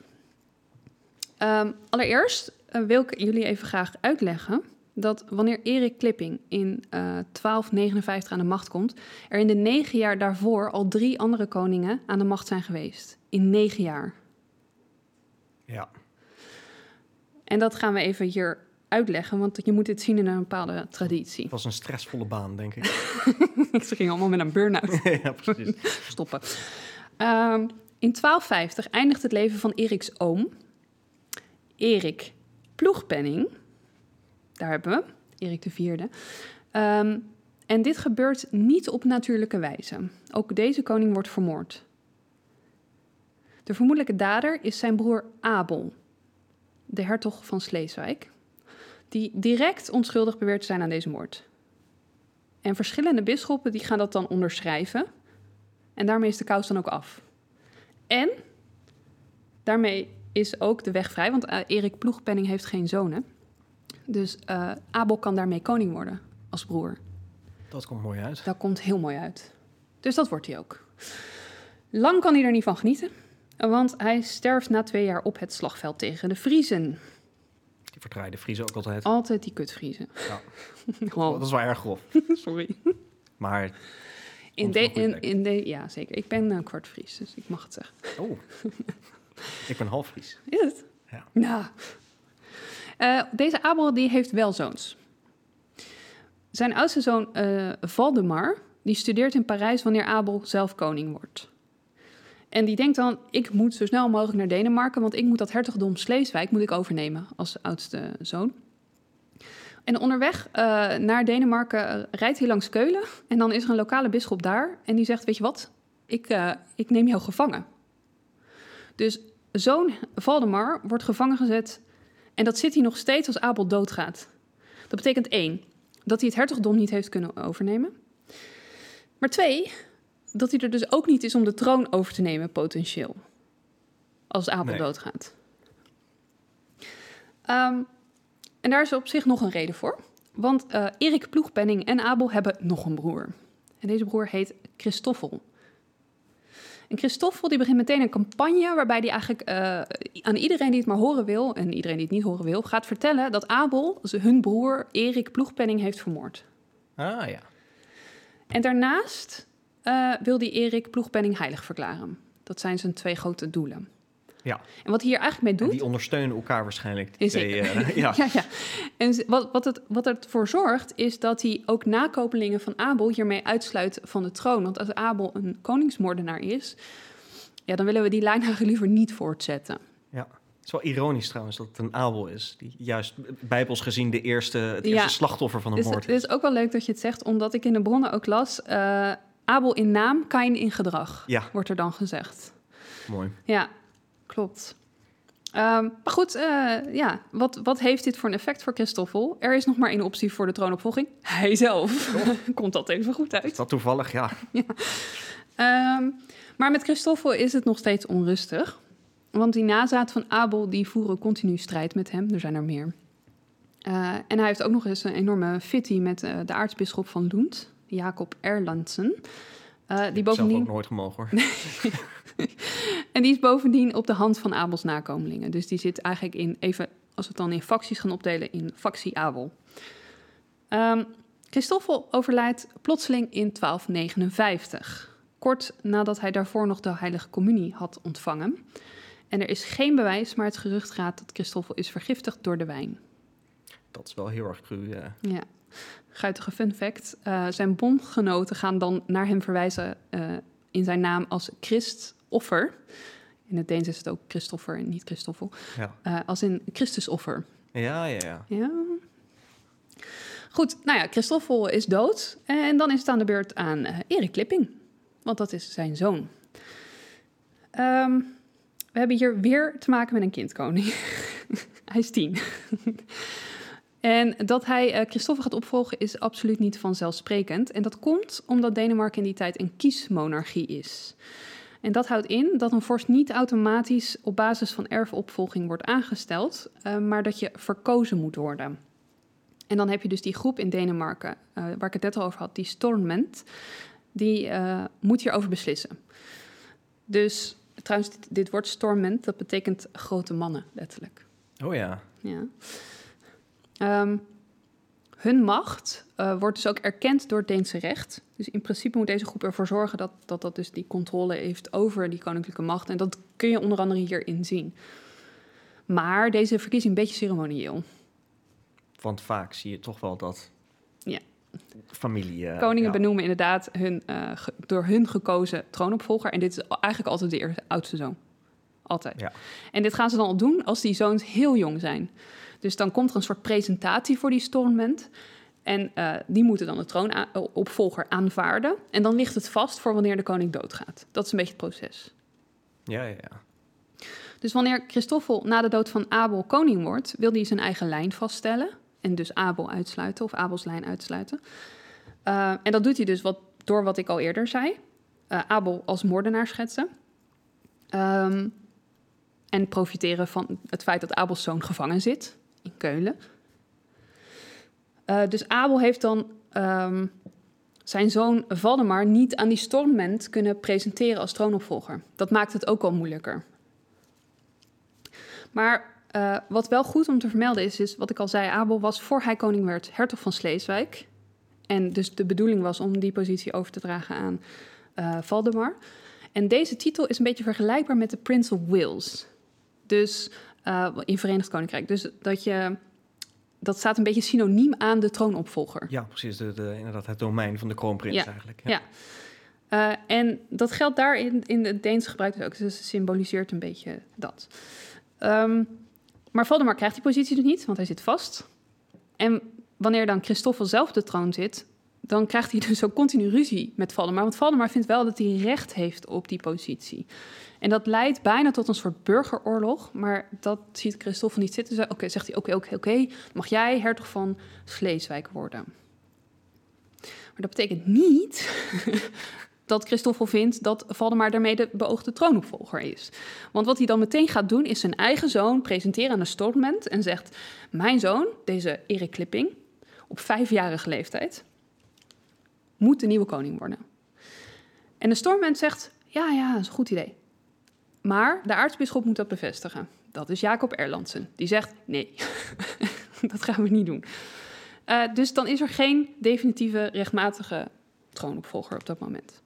Ehm, allereerst eh, wil ik jullie even graag uitleggen dat wanneer Erik Klipping in eh 1259 aan de macht komt, er in de negen jaar daarvoor al drie andere koningen aan de macht zijn geweest. In negen jaar. ja. En dat gaan we even hier uitleggen, want je moet dit zien in een bepaalde traditie. Het was een stressvolle baan, denk ik. Ze gingen allemaal met een burn-out ja, precies. stoppen. Ehm, in 1250 eindigt het leven van Eriks oom, Erik Ploegpenning. Daar hebben we, Erik de Vierde. Ehm, en dit gebeurt niet op natuurlijke wijze. Ook deze koning wordt vermoord. De vermoedelijke dader is zijn broer Abel, de hertog van Sleeswijk, die direct onschuldig beweert te zijn aan deze moord. En verschillende bisschoppen die gaan dat dan onderschrijven. En daarmee is de kous dan ook af. En daarmee is ook de weg vrij, want eh, Erik Ploegpenning heeft geen zonen. Dus eh, Abel kan daarmee koning worden als broer. Dat komt mooi uit. Dat komt heel mooi uit. Dus dat wordt hij ook. Lang kan hij er niet van genieten, want hij sterft na twee jaar op het slagveld tegen de Friezen. Die verdraaide Friese ook altijd. Altijd die kutvriezen. Ja. Oh, Dat is wel erg grof. sorry. Maar, In de, in, in de, ja, zeker. Ik ben een kwart Fries, dus ik mag het zeggen. oh. ik ben half Fries. Is het? Ja. Nou. Eh, deze Abel die heeft wel zoons. Zijn oudste zoon eh, Valdemar, die studeert in Parijs wanneer Abel zelf koning wordt. En die denkt dan, ik moet zo snel mogelijk naar Denemarken, want ik moet dat hertogdom Sleeswijk moet ik overnemen als oudste zoon. En onderweg eh, naar Denemarken eh, rijdt hij langs Keulen en dan is er een lokale bisschop daar en die zegt, weet je wat, ik, eh, ik neem jou gevangen. Dus zoon Valdemar wordt gevangen gezet en dat zit hij nog steeds als Abel doodgaat. Dat betekent één, dat hij het hertogdom niet heeft kunnen overnemen. Maar twee, dat hij er dus ook niet is om de troon over te nemen, potentieel. Als Abel doodgaat. Ehm, en daar is op zich nog een reden voor. Want eh, Erik Ploegpenning en Abel hebben nog een broer. En deze broer heet Christoffel. En Christoffel die begint meteen een campagne waarbij hij eigenlijk eh, aan iedereen die het maar horen wil, en iedereen die het niet horen wil, gaat vertellen dat Abel hun broer Erik Ploegpenning heeft vermoord. Ah ja. En daarnaast eh, wil hij Erik Ploegpenning heilig verklaren. Dat zijn zijn twee grote doelen. Ja. En wat hij hier eigenlijk mee En doet. die ondersteunen elkaar waarschijnlijk. die Is twee, eh, ja. ja, ja. En wat, wat, het, wat ervoor zorgt, is dat hij ook nakopelingen van Abel hiermee uitsluit van de troon. Want als Abel een koningsmoordenaar is, ja, dan willen we die lijn eigenlijk liever niet voortzetten. ja. Het is wel ironisch trouwens dat het een Abel is. Die juist bijbels gezien de eerste, het Ja. eerste slachtoffer van een Dus moord het is ook wel leuk dat je het zegt, omdat ik in de bronnen ook las, eh, Abel in naam, Kain in gedrag, Ja, wordt er dan gezegd. mooi. Ja, klopt. Ehm, maar goed, eh, ja, wat, wat heeft dit voor een effect voor Christoffel? Er is nog maar één optie voor de troonopvolging. Hij zelf. Komt dat even goed Is uit. dat toevallig? Ja. Ehm, maar met Christoffel is het nog steeds onrustig. Want die nazaat van Abel die voeren continu strijd met hem. Er zijn er meer. Eh, en hij heeft ook nog eens een enorme fitty met eh, de aartsbisschop van Lund, Jacob Erlandsen. Eh, die Zelf ook bovendien, nooit gemogen hoor. en die is bovendien op de hand van Abels nakomelingen. Dus die zit eigenlijk in, even als we het dan in facties gaan opdelen, in factie Abel. Ehm, Christoffel overlijdt plotseling in 1259, kort nadat hij daarvoor nog de heilige communie had ontvangen. En er is geen bewijs, maar het gerucht gaat dat Christoffel is vergiftigd door de wijn. Dat is wel heel erg cru. eh. Ja, guitige fun fact. Eh, zijn bondgenoten gaan dan naar hem verwijzen eh, in zijn naam als Christoffer. In het Deens is het ook Christoffer en niet Christoffel. Ja. Eh, als in Christusoffer. ja, ja, ja. Ja. Goed, nou ja, Christoffel is dood. En dan is het aan de beurt aan Erik Klipping. Want dat is zijn zoon. Ehm, we hebben hier weer te maken met een kindkoning. hij is tien. En dat hij eh Christoffel gaat opvolgen is absoluut niet vanzelfsprekend. En dat komt omdat Denemarken in die tijd een kiesmonarchie is. En dat houdt in dat een vorst niet automatisch op basis van erfopvolging wordt aangesteld, eh, maar dat je verkozen moet worden. En dan heb je dus die groep in Denemarken, eh, waar ik het net al over had, die Storment, die moet hierover beslissen. Dus trouwens, dit, dit woord Storment, dat betekent grote mannen, letterlijk. Oh ja. Ja. Ehm, hun macht eh, wordt dus ook erkend door het Deense recht. Dus in principe moet deze groep ervoor zorgen dat dat, dat dus die controle heeft over die koninklijke macht. En dat kun je onder andere hierin zien. Maar deze verkiezing een beetje ceremonieel. Want vaak zie je toch wel dat Ja. familie... eh, Koningen ja. benoemen inderdaad hun, eh, ge- door hun gekozen troonopvolger. En dit is eigenlijk altijd de eerste, oudste zoon. Altijd. Ja. En dit gaan ze dan al doen als die zoons heel jong zijn. Dus dan komt er een soort presentatie voor die stormment. En eh, die moeten dan de troonopvolger aanvaarden. En dan ligt het vast voor wanneer de koning doodgaat. Dat is een beetje het proces. Ja, ja, ja. Dus wanneer Christoffel na de dood van Abel koning wordt, wil hij zijn eigen lijn vaststellen. En dus Abel uitsluiten, of Abels lijn uitsluiten. Uh, en dat doet hij dus wat, door wat ik al eerder zei. Uh, Abel als moordenaar schetsen. Um, en profiteren van het feit dat Abels zoon gevangen zit in Keulen. Uh, dus Abel heeft dan um, zijn zoon Valdemar niet aan die stormment kunnen presenteren als troonopvolger. Dat maakt het ook al moeilijker. Maar uh, wat wel goed om te vermelden is, is wat ik al zei, Abel was voor hij koning werd hertog van Sleeswijk. En dus de bedoeling was om die positie over te dragen aan uh, Valdemar. En deze titel is een beetje vergelijkbaar met de Prince of Wales. Dus uh, in Verenigd Koninkrijk. Dus dat je. Dat staat een beetje synoniem aan de troonopvolger. Ja, precies. De, de, inderdaad, het domein van de kroonprins ja. eigenlijk. Ja. ja. Uh, en dat geldt daar in, in het Deens gebruik dus ook. Dus het symboliseert een beetje dat. Um, maar Valdemar krijgt die positie dus niet, want hij zit vast. En wanneer dan Christoffel zelf op de troon zit, dan krijgt hij dus ook continu ruzie met Valdemar. Want Valdemar vindt wel dat hij recht heeft op die positie. En dat leidt bijna tot een soort burgeroorlog. Maar dat ziet Christoffel niet zitten. Oké, zegt hij, oké, okay, oké, okay, mag jij hertog van Sleeswijk worden. Maar dat betekent niet dat Christoffel vindt dat Valdemar daarmee de beoogde troonopvolger is. Want wat hij dan meteen gaat doen, is zijn eigen zoon presenteren aan de stormment en zegt... Mijn zoon, deze Erik Klipping, op vijfjarige leeftijd, moet de nieuwe koning worden. En de stormment zegt, ja, ja, dat is een goed idee. Maar de aartsbisschop moet dat bevestigen. Dat is Jacob Erlandsen. Die zegt, nee, dat gaan we niet doen. Uh, dus dan is er geen definitieve rechtmatige troonopvolger op dat moment.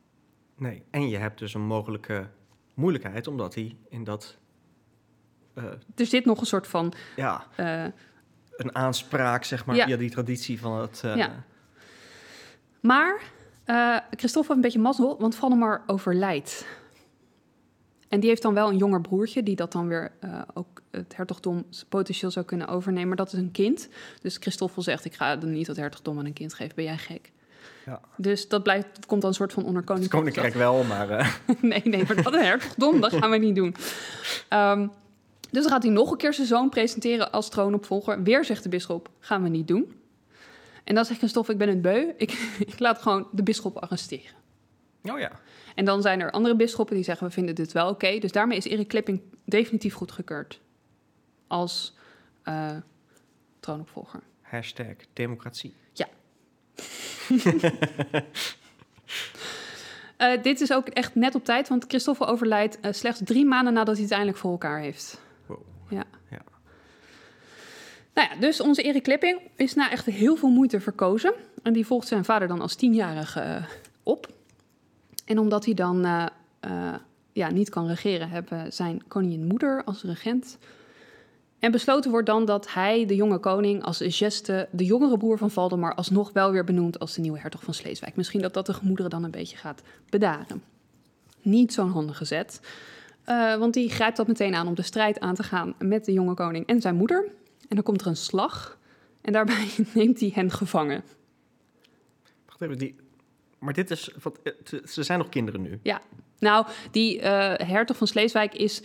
Nee, en je hebt dus een mogelijke moeilijkheid, omdat hij in dat... Uh, er zit nog een soort van... Ja, uh, een aanspraak, zeg maar, ja. via die traditie van het... Ja. Maar uh, Christophe heeft een beetje mazzel, want Valdemar overlijdt. En die heeft dan wel een jonger broertje, die dat dan weer uh, ook het hertogdom potentieel zou kunnen overnemen. Maar dat is een kind. Dus Christoffel zegt, ik ga dan niet het hertogdom aan een kind geven, ben jij gek? Ja. Dus dat blijft, komt dan een soort van onderkoning. Het koninkrijk wel, maar... Uh... nee, nee, maar dat een hertogdom, dat gaan we niet doen. Um, dus dan gaat hij nog een keer zijn zoon presenteren als troonopvolger. Weer zegt de bisschop, gaan we niet doen. En dan zegt Christophe, ik ben het beu. Ik, ik laat gewoon de bisschop arresteren. Oh ja. En dan zijn er andere bisschoppen die zeggen, we vinden dit wel oké. Okay. Dus daarmee is Erik Klipping definitief goedgekeurd. Als uh, troonopvolger. Hashtag democratie. Ja. uh, dit is ook echt net op tijd, want Christophe overlijdt uh, slechts drie maanden nadat hij het eindelijk voor elkaar heeft. Nou ja, dus onze Erik Klipping is na echt heel veel moeite verkozen. En die volgt zijn vader dan als tienjarige eh, op. En omdat hij dan eh, eh, ja, niet kan regeren, hebben zijn koningin moeder als regent. En besloten wordt dan dat hij, de jonge koning, als geste de jongere broer van Valdemar, alsnog wel weer benoemt als de nieuwe hertog van Sleeswijk. Misschien dat dat de gemoederen dan een beetje gaat bedaren. Niet zo'n handige zet. Want die grijpt dat meteen aan om de strijd aan te gaan met de jonge koning en zijn moeder. En dan komt er een slag. En daarbij neemt hij hen gevangen. Wacht even, die... maar dit is. Wat, eh, ze zijn nog kinderen nu. Ja, nou, die uh, hertog van Sleeswijk is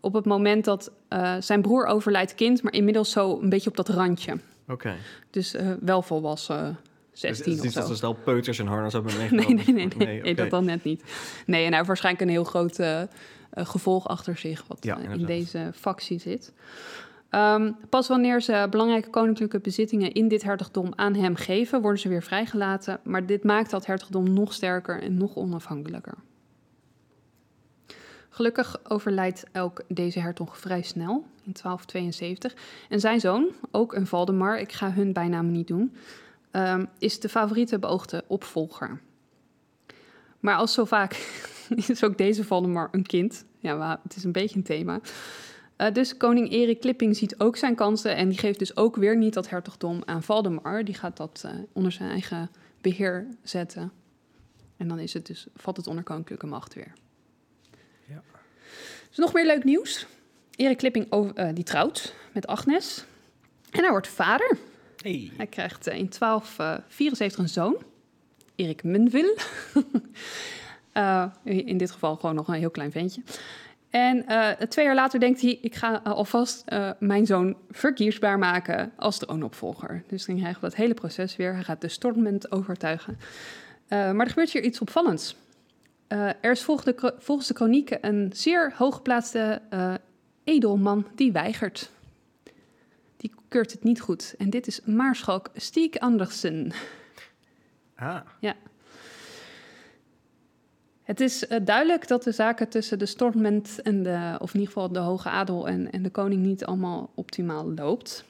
op het moment dat uh, zijn broer overlijdt kind, maar inmiddels zo een beetje op dat randje. Oké. Okay. Dus uh, wel volwassen. 16 dus, of zo. dat ze snel peuters en harnas hebben meegenomen? Nee, nee, nee, nee, nee, okay. nee, dat dan net niet. Nee, en hij heeft waarschijnlijk een heel groot gevolg achter zich... wat ja, in deze factie zit. Um, pas wanneer ze belangrijke koninklijke bezittingen in dit hertogdom aan hem geven, worden ze weer vrijgelaten. Maar dit maakt dat hertogdom nog sterker en nog onafhankelijker. Gelukkig overlijdt ook deze hertog vrij snel, in 1272. En zijn zoon, ook een Valdemar, ik ga hun bijnaam niet doen, um, is de favoriete beoogde opvolger. Maar als zo vaak is ook deze Valdemar een kind. Ja, het is een beetje een thema. Uh, dus koning Erik Klipping ziet ook zijn kansen en die geeft dus ook weer niet dat hertogdom aan Valdemar. Die gaat dat uh, onder zijn eigen beheer zetten. En dan is het dus, valt het onder koninklijke macht weer. Ja. Dus nog meer leuk nieuws. Erik Klipping over, uh, die trouwt met Agnes. En hij wordt vader. Hey. Hij krijgt in 1274 een zoon. Erik Munville. in dit geval gewoon nog een heel klein ventje. En uh, twee jaar later denkt hij, ik ga alvast uh, mijn zoon verkiesbaar maken als troonopvolger. Dus dan krijgen we dat hele proces weer. Hij gaat de Stormend overtuigen. Maar er gebeurt hier iets opvallends. er is volgens de, volgens de kronieken een zeer hooggeplaatste edelman die weigert. Die keurt het niet goed. En dit is Maarschalk Stiek Andersen. Ah. Ja. Het is uh, duidelijk dat de zaken tussen de stormment en de, of in ieder geval de hoge adel en, en de koning niet allemaal optimaal loopt.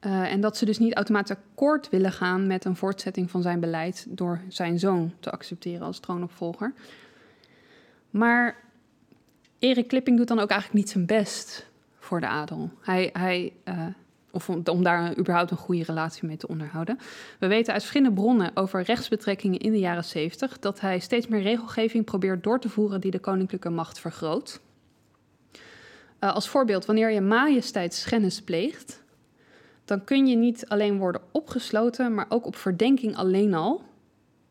Uh, en dat ze dus niet automatisch akkoord willen gaan met een voortzetting van zijn beleid door zijn zoon te accepteren als troonopvolger. Maar Erik Klipping doet dan ook eigenlijk niet zijn best voor de adel. Hij, hij uh, of om, daar überhaupt een goede relatie mee te onderhouden. We weten uit verschillende bronnen over rechtsbetrekkingen in de jaren 70 dat hij steeds meer regelgeving probeert door te voeren die de koninklijke macht vergroot. Uh, als voorbeeld, wanneer je majesteitsschennis pleegt, dan kun je niet alleen worden opgesloten, maar ook op verdenking alleen al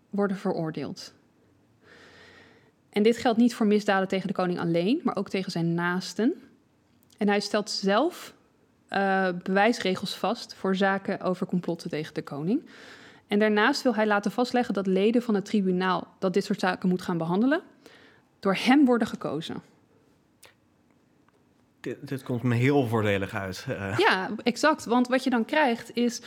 worden veroordeeld. En dit geldt niet voor misdaden tegen de koning alleen, maar ook tegen zijn naasten. En hij stelt zelf uh, bewijsregels vast voor zaken over complotten tegen de koning. En daarnaast wil hij laten vastleggen dat leden van het tribunaal dat dit soort zaken moet gaan behandelen, door hem worden gekozen. Dit, dit komt me heel voordelig uit. Uh. Ja, exact. Want wat je dan krijgt is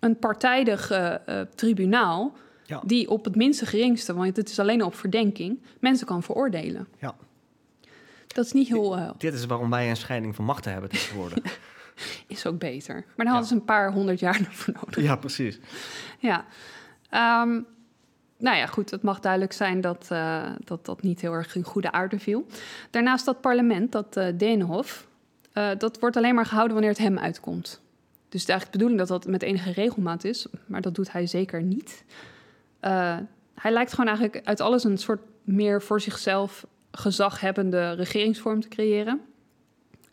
een partijdig uh, tribunaal. Ja. die op het minste geringste, want het is alleen op verdenking, mensen kan veroordelen. Ja. Dat is niet heel. Dit is waarom wij een scheiding van machten hebben tegenwoordig. is ook beter. Maar dan hadden ze een paar honderd jaar voor nodig. Ja, precies. Ja. Um, nou ja, goed, het mag duidelijk zijn dat, uh, dat dat niet heel erg in goede aarde viel. Daarnaast dat parlement, dat uh, Denhof, uh, dat wordt alleen maar gehouden wanneer het hem uitkomt. Dus het is eigenlijk de bedoeling dat dat met enige regelmaat is, maar dat doet hij zeker niet. hij lijkt gewoon eigenlijk uit alles een soort meer voor zichzelf gezaghebbende regeringsvorm te creëren.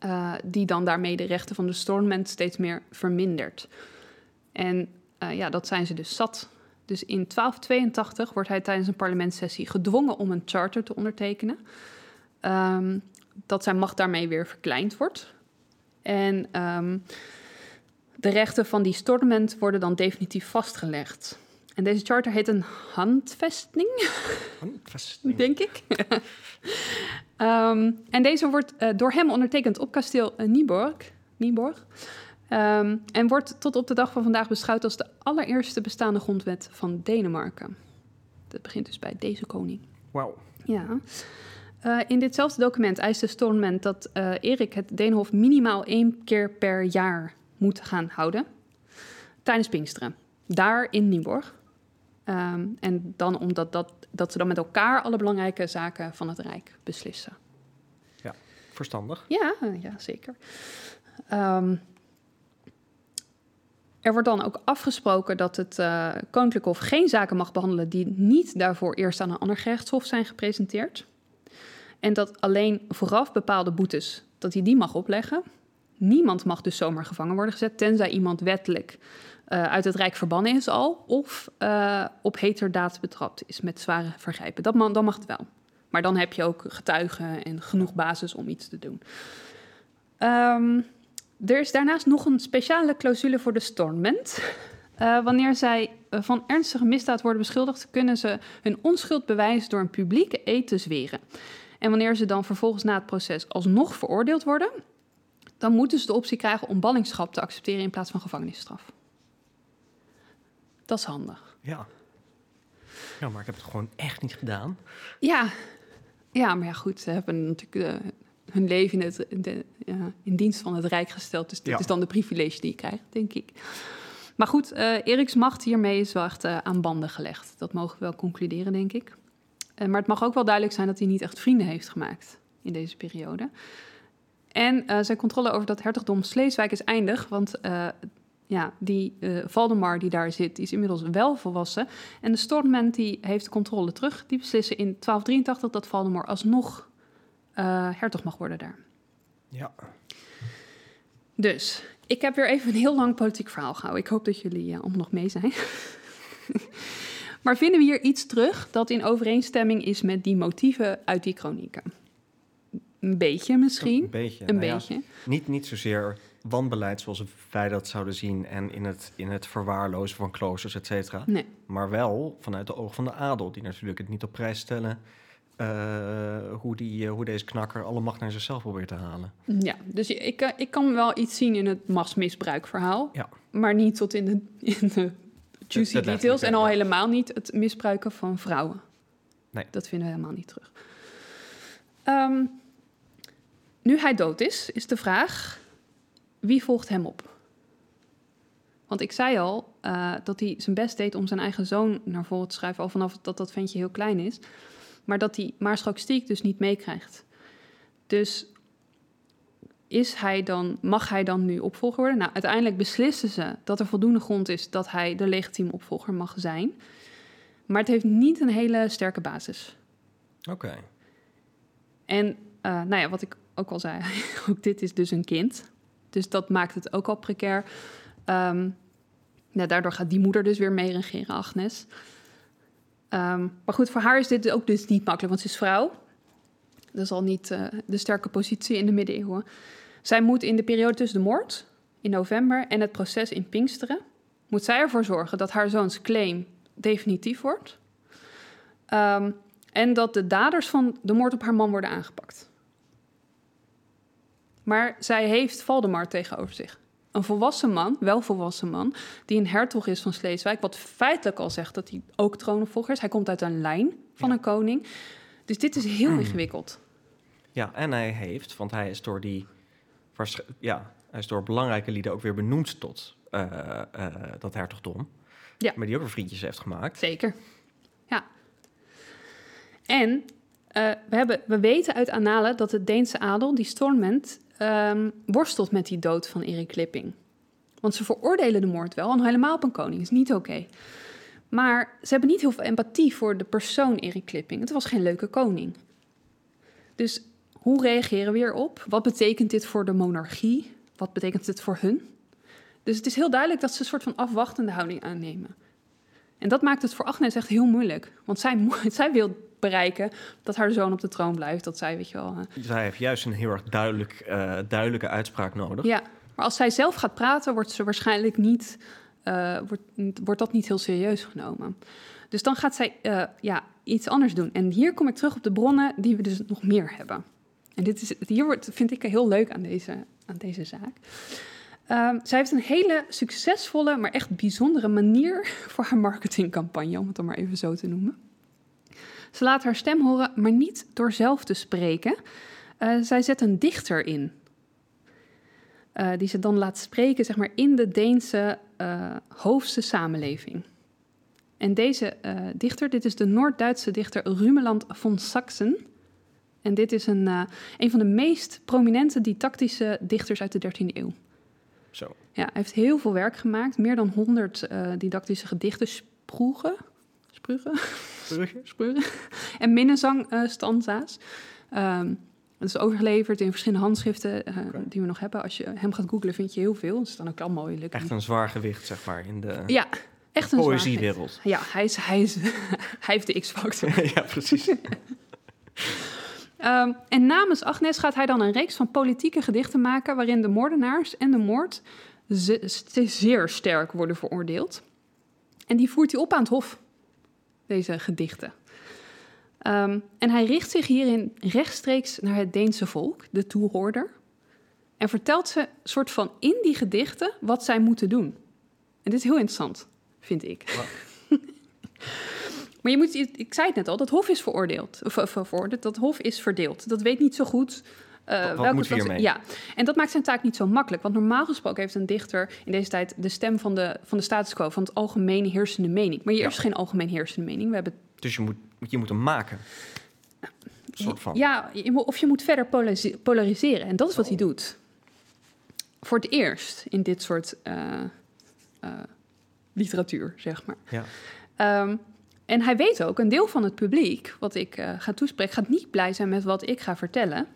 Uh, die dan daarmee de rechten van de stormment steeds meer vermindert. En uh, ja, dat zijn ze dus zat. Dus in 1282 wordt hij tijdens een parlementssessie gedwongen om een charter te ondertekenen. Um, dat zijn macht daarmee weer verkleind wordt. En um, de rechten van die stormment worden dan definitief vastgelegd. En deze charter heet een handvesting. Handvesting. Denk ik. um, en deze wordt uh, door hem ondertekend op kasteel uh, Nieborg. Nieborg. Um, en wordt tot op de dag van vandaag beschouwd als de allereerste bestaande grondwet van Denemarken. Dat begint dus bij deze koning. Wauw. Ja. Uh, in ditzelfde document eist de Stormment dat Erik het Deenhof minimaal één keer per jaar moet gaan houden tijdens Pinksteren. Daar in Nieuwborg. Ehm, en dan omdat dat, dat ze dan met elkaar alle belangrijke zaken van het Rijk beslissen. Ja, verstandig. Ja, ja zeker. Ehm, er wordt dan ook afgesproken dat het uh, Koninklijk Hof geen zaken mag behandelen die niet daarvoor eerst aan een ander gerechtshof zijn gepresenteerd. En dat alleen vooraf bepaalde boetes, dat hij die mag opleggen. Niemand mag dus zomaar gevangen worden gezet, tenzij iemand wettelijk uh, uit het Rijk verbannen is al, of uh, op heterdaad betrapt is met zware vergrijpen. Dat dan mag het wel. Maar dan heb je ook getuigen en genoeg basis om iets te doen. Um, er is daarnaast nog een speciale clausule voor de stormment. Uh, wanneer zij van ernstige misdaad worden beschuldigd, kunnen ze hun onschuld bewijzen door een publieke eed te zweren. En wanneer ze dan vervolgens na het proces alsnog veroordeeld worden, dan moeten ze de optie krijgen om ballingschap te accepteren in plaats van gevangenisstraf. Dat is handig. Ja. Ja, maar ik heb het gewoon echt niet gedaan. Ja, ja maar ja, goed, ze hebben natuurlijk uh, hun leven in, het, in, de, in, dienst van het Rijk gesteld. Dus ja. is dan de privilege die je krijgt, denk ik. Maar goed, uh, Eriks macht hiermee is wel echt uh, aan banden gelegd. Dat mogen we wel concluderen, denk ik. maar het mag ook wel duidelijk zijn dat hij niet echt vrienden heeft gemaakt in deze periode. En zijn controle over dat hertogdom Sleeswijk is eindig, want ja, die uh, Valdemar die daar zit, die is inmiddels wel volwassen. En de Stormment die heeft de controle terug. Die beslissen in 1283 dat Valdemar alsnog uh, hertog mag worden daar. Ja. Dus, ik heb weer even een heel lang politiek verhaal gehouden. Ik hoop dat jullie uh, allemaal nog mee zijn. maar vinden we hier iets terug dat in overeenstemming is met die motieven uit die kronieken? Een beetje misschien. Een beetje. Een nou beetje. Ja, niet, niet zozeer wanbeleid zoals wij dat zouden zien en in het, in het verwaarlozen van kloosters, et cetera. Nee. Maar wel vanuit de oog van de adel, die natuurlijk het niet op prijs stellen uh, hoe, die, uh, hoe deze knakker alle macht naar zichzelf probeert te halen. Ja, dus ik, uh, ik kan wel iets zien in het machtsmisbruikverhaal, ja. maar niet tot in de, in de juicy details en al ja. helemaal niet het misbruiken van vrouwen. Nee. Dat vinden we helemaal niet terug. Ehm, nu hij dood is, is de vraag: wie volgt hem op? Want ik zei al eh, dat hij zijn best deed om zijn eigen zoon naar voren te schrijven, al vanaf dat dat ventje heel klein is. Maar dat hij Maarschalk Stiek dus niet meekrijgt. Dus is hij dan, mag hij dan nu opvolger worden? Nou, uiteindelijk beslissen ze dat er voldoende grond is dat hij de legitieme opvolger mag zijn. Maar het heeft niet een hele sterke basis. Oké. En eh, nou ja, wat ik ook al zei, ook dit is dus een kind. Dus dat maakt het ook al precair. Ehm, daardoor gaat die moeder dus weer mee regeren, Agnes. Ehm, maar goed, voor haar is dit ook dus niet makkelijk, want ze is vrouw. Dat is al niet eh, de sterke positie in de middeleeuwen. Zij moet in de periode tussen de moord in november en het proces in Pinksteren... moet zij ervoor zorgen dat haar zoons claim definitief wordt... Ehm, en dat de daders van de moord op haar man worden aangepakt. Maar zij heeft Valdemar tegenover zich. Een volwassen man, wel volwassen man, die een hertog is van Sleeswijk, wat feitelijk al zegt dat hij ook troonopvolger is. Hij komt uit een lijn van Ja. een koning. Dus dit is heel ingewikkeld. Ja, en hij heeft, want hij is door die... Ja, hij is door belangrijke lieden ook weer benoemd tot eh, eh, dat hertogdom. Ja. Maar die ook weer vriendjes heeft gemaakt. Zeker. Ja. En eh, we, hebben, we weten uit Annalen dat de Deense adel, die Stormment, ehm, worstelt met die dood van Erik Klipping. Want ze veroordelen de moord wel, en helemaal op een koning, is niet oké. Maar ze hebben niet heel veel empathie voor de persoon Erik Klipping. Het was geen leuke koning. Dus hoe reageren we hierop? Wat betekent dit voor de monarchie? Wat betekent dit voor hun? Dus het is heel duidelijk dat ze een soort van afwachtende houding aannemen. En dat maakt het voor Agnes echt heel moeilijk. Want zij, zij wil bereiken dat haar zoon op de troon blijft. Dat zij, weet je wel... eh, Zij heeft juist een heel erg duidelijk, eh, duidelijke uitspraak nodig. Ja, maar als zij zelf gaat praten, wordt ze waarschijnlijk niet, eh, wordt, wordt dat niet heel serieus genomen. Dus dan gaat zij ja, iets anders doen. En hier kom ik terug op de bronnen die we dus nog meer hebben. En dit is, hier wordt, vind ik heel leuk aan deze, aan deze zaak. Ehm, zij heeft een hele succesvolle, maar echt bijzondere manier voor haar marketingcampagne, om het dan maar even zo te noemen. Ze laat haar stem horen, maar niet door zelf te spreken. Eh, zij zet een dichter in. eh, die ze dan laat spreken zeg maar, in de Deense uh, hoofdse samenleving. En deze dichter, dit is de Noord-Duitse dichter Rumeland von Sachsen. En dit is een, een van de meest prominente didactische dichters uit de 13e eeuw. Zo. Ja, hij heeft heel veel werk gemaakt. Meer dan 100 didactische gedichten, sproegen, sprugen, sprugen, en minnezangstanza's. Um, het is overgeleverd in verschillende handschriften uh, die we nog hebben. Als je hem gaat googlen, vind je heel veel. Er staan ook allemaal mooi. Echt een zwaar gewicht, zeg maar, in de ja, echt een poëziewereld. Ja, hij, is, hij, is, hij heeft de X-factor. ja, precies. um, en namens Agnes gaat hij dan een reeks van politieke gedichten maken... waarin de moordenaars en de moord ze, zeer sterk worden veroordeeld. En die voert hij op aan het hof, deze gedichten. Um, en hij richt zich hierin rechtstreeks naar het Deense volk, de toehoorder, en vertelt ze soort van in die gedichten wat zij moeten doen. En dit is heel interessant, vind ik. Wow. maar je moet, ik zei het net al, dat hof is veroordeeld, of, of veroordeeld, dat hof is verdeeld. Dat weet niet zo goed wat, moet hiermee? Ja, en dat maakt zijn taak niet zo makkelijk. Want normaal gesproken heeft een dichter in deze tijd de stem van de, van de status quo, van het algemeen heersende mening. Maar hier ja. is geen algemeen heersende mening. We hebben dus je moet, je moet hem maken. soort van. Ja, of je moet verder polariseren. En dat is wat hij oh. doet. Voor het eerst in dit soort uh, uh, literatuur, zeg maar. Ja. Um, en hij weet ook, een deel van het publiek, wat ik uh, ga toespreken, gaat niet blij zijn met wat ik ga vertellen.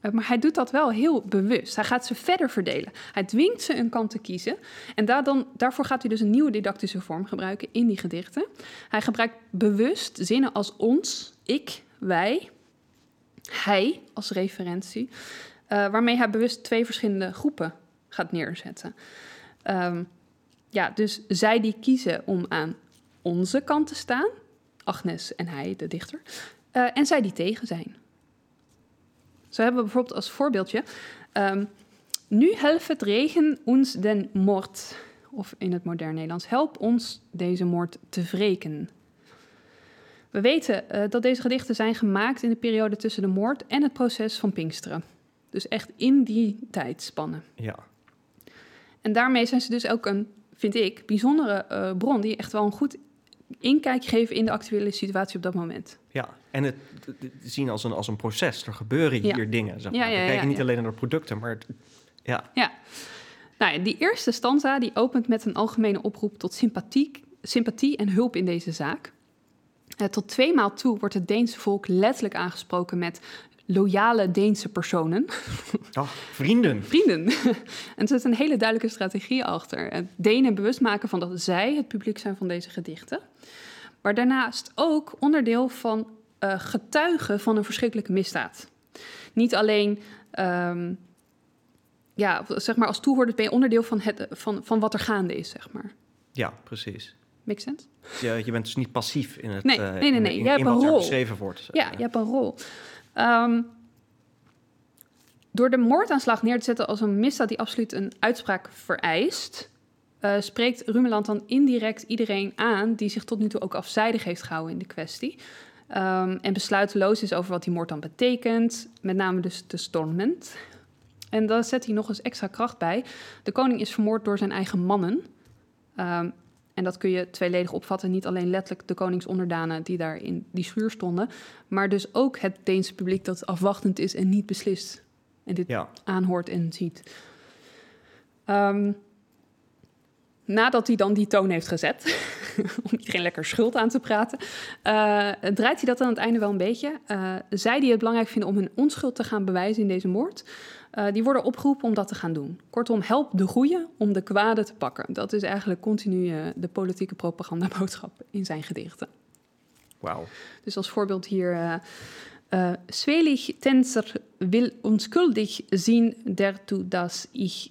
Maar hij doet dat wel heel bewust. Hij gaat ze verder verdelen. Hij dwingt ze een kant te kiezen. En daar dan, daarvoor gaat hij dus een nieuwe didactische vorm gebruiken in die gedichten. Hij gebruikt bewust zinnen als ons, ik, wij, hij als referentie. Uh, waarmee hij bewust twee verschillende groepen gaat neerzetten. Um, ja, dus zij die kiezen om aan onze kant te staan, Agnes en hij, de dichter, uh, en zij die tegen zijn. Zo hebben we bijvoorbeeld als voorbeeldje... Um, nu helft het regen ons den moord. Of in het modern Nederlands, help ons deze moord te wreken. We weten uh, dat deze gedichten zijn gemaakt in de periode tussen de moord en het proces van Pinksteren. Dus echt in die tijdspannen. Ja. En daarmee zijn ze dus ook een, vind ik, bijzondere uh, bron die echt wel een goed inkijk geven in de actuele situatie op dat moment. Ja, en het, zien als een, als een proces. Er gebeuren hier dingen. Zeg maar. We kijken niet alleen naar producten, maar ja. Ja. Nou, die eerste stanza die opent met een algemene oproep tot sympathie, sympathie en hulp in deze zaak. Uh, tot tweemaal toe wordt het Deense volk letterlijk aangesproken met loyale Deense personen. Oh, vrienden. vrienden. en er zit een hele duidelijke strategie achter. Denen bewust maken van dat zij het publiek zijn van deze gedichten. Maar daarnaast ook onderdeel van uh, getuigen van een verschrikkelijke misdaad. Niet alleen, um, ja, zeg maar als toehoorder ben je onderdeel van, het, van, van wat er gaande is, zeg maar. Ja, precies. Make sense? Ja, je bent dus niet passief in het. Nee, uh, nee, nee. nee. In, jij hebt een rol. geschreven wordt. Ja, je hebt een rol. Um, door de moordaanslag neer te zetten als een misdaad die absoluut een uitspraak vereist, uh, spreekt Rumeland dan indirect iedereen aan die zich tot nu toe ook afzijdig heeft gehouden in de kwestie. Um, en besluiteloos is over wat die moord dan betekent, met name dus de storment. En daar zet hij nog eens extra kracht bij. De koning is vermoord door zijn eigen mannen. Um, en dat kun je tweeledig opvatten. Niet alleen letterlijk de koningsonderdanen die daar in die schuur stonden, maar dus ook het Deense publiek dat afwachtend is en niet beslist. En dit ja. aanhoort en ziet. Um, nadat hij dan die toon heeft gezet, om iedereen lekker schuld aan te praten, uh, draait hij dat aan het einde wel een beetje. Uh, zij die het belangrijk vinden om hun onschuld te gaan bewijzen in deze moord, uh, die worden opgeroepen om dat te gaan doen. Kortom, help de goeie om de kwade te pakken. Dat is eigenlijk continu de politieke propagandaboodschap in zijn gedichten. Wauw. Dus als voorbeeld hier... Uh, Zwelig Tenser wil onschuldig zien, dertoe dat ich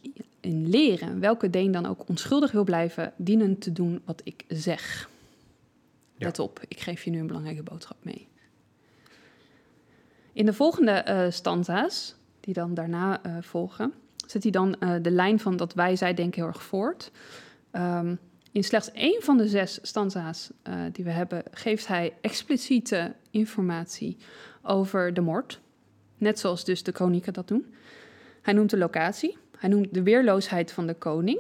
in leren. Welke Deen dan ook onschuldig wil blijven, dienen te doen wat ik zeg. Ja. Let op, ik geef je nu een belangrijke boodschap mee. In de volgende uh, stanza's, die dan daarna uh, volgen, zet hij dan uh, de lijn van dat wij, zij denken heel erg voort. Um, in slechts één van de zes stanza's die we hebben, geeft hij expliciete informatie over de moord. Net zoals dus de kronieken dat doen. Hij noemt de locatie. Hij noemt de weerloosheid van de koning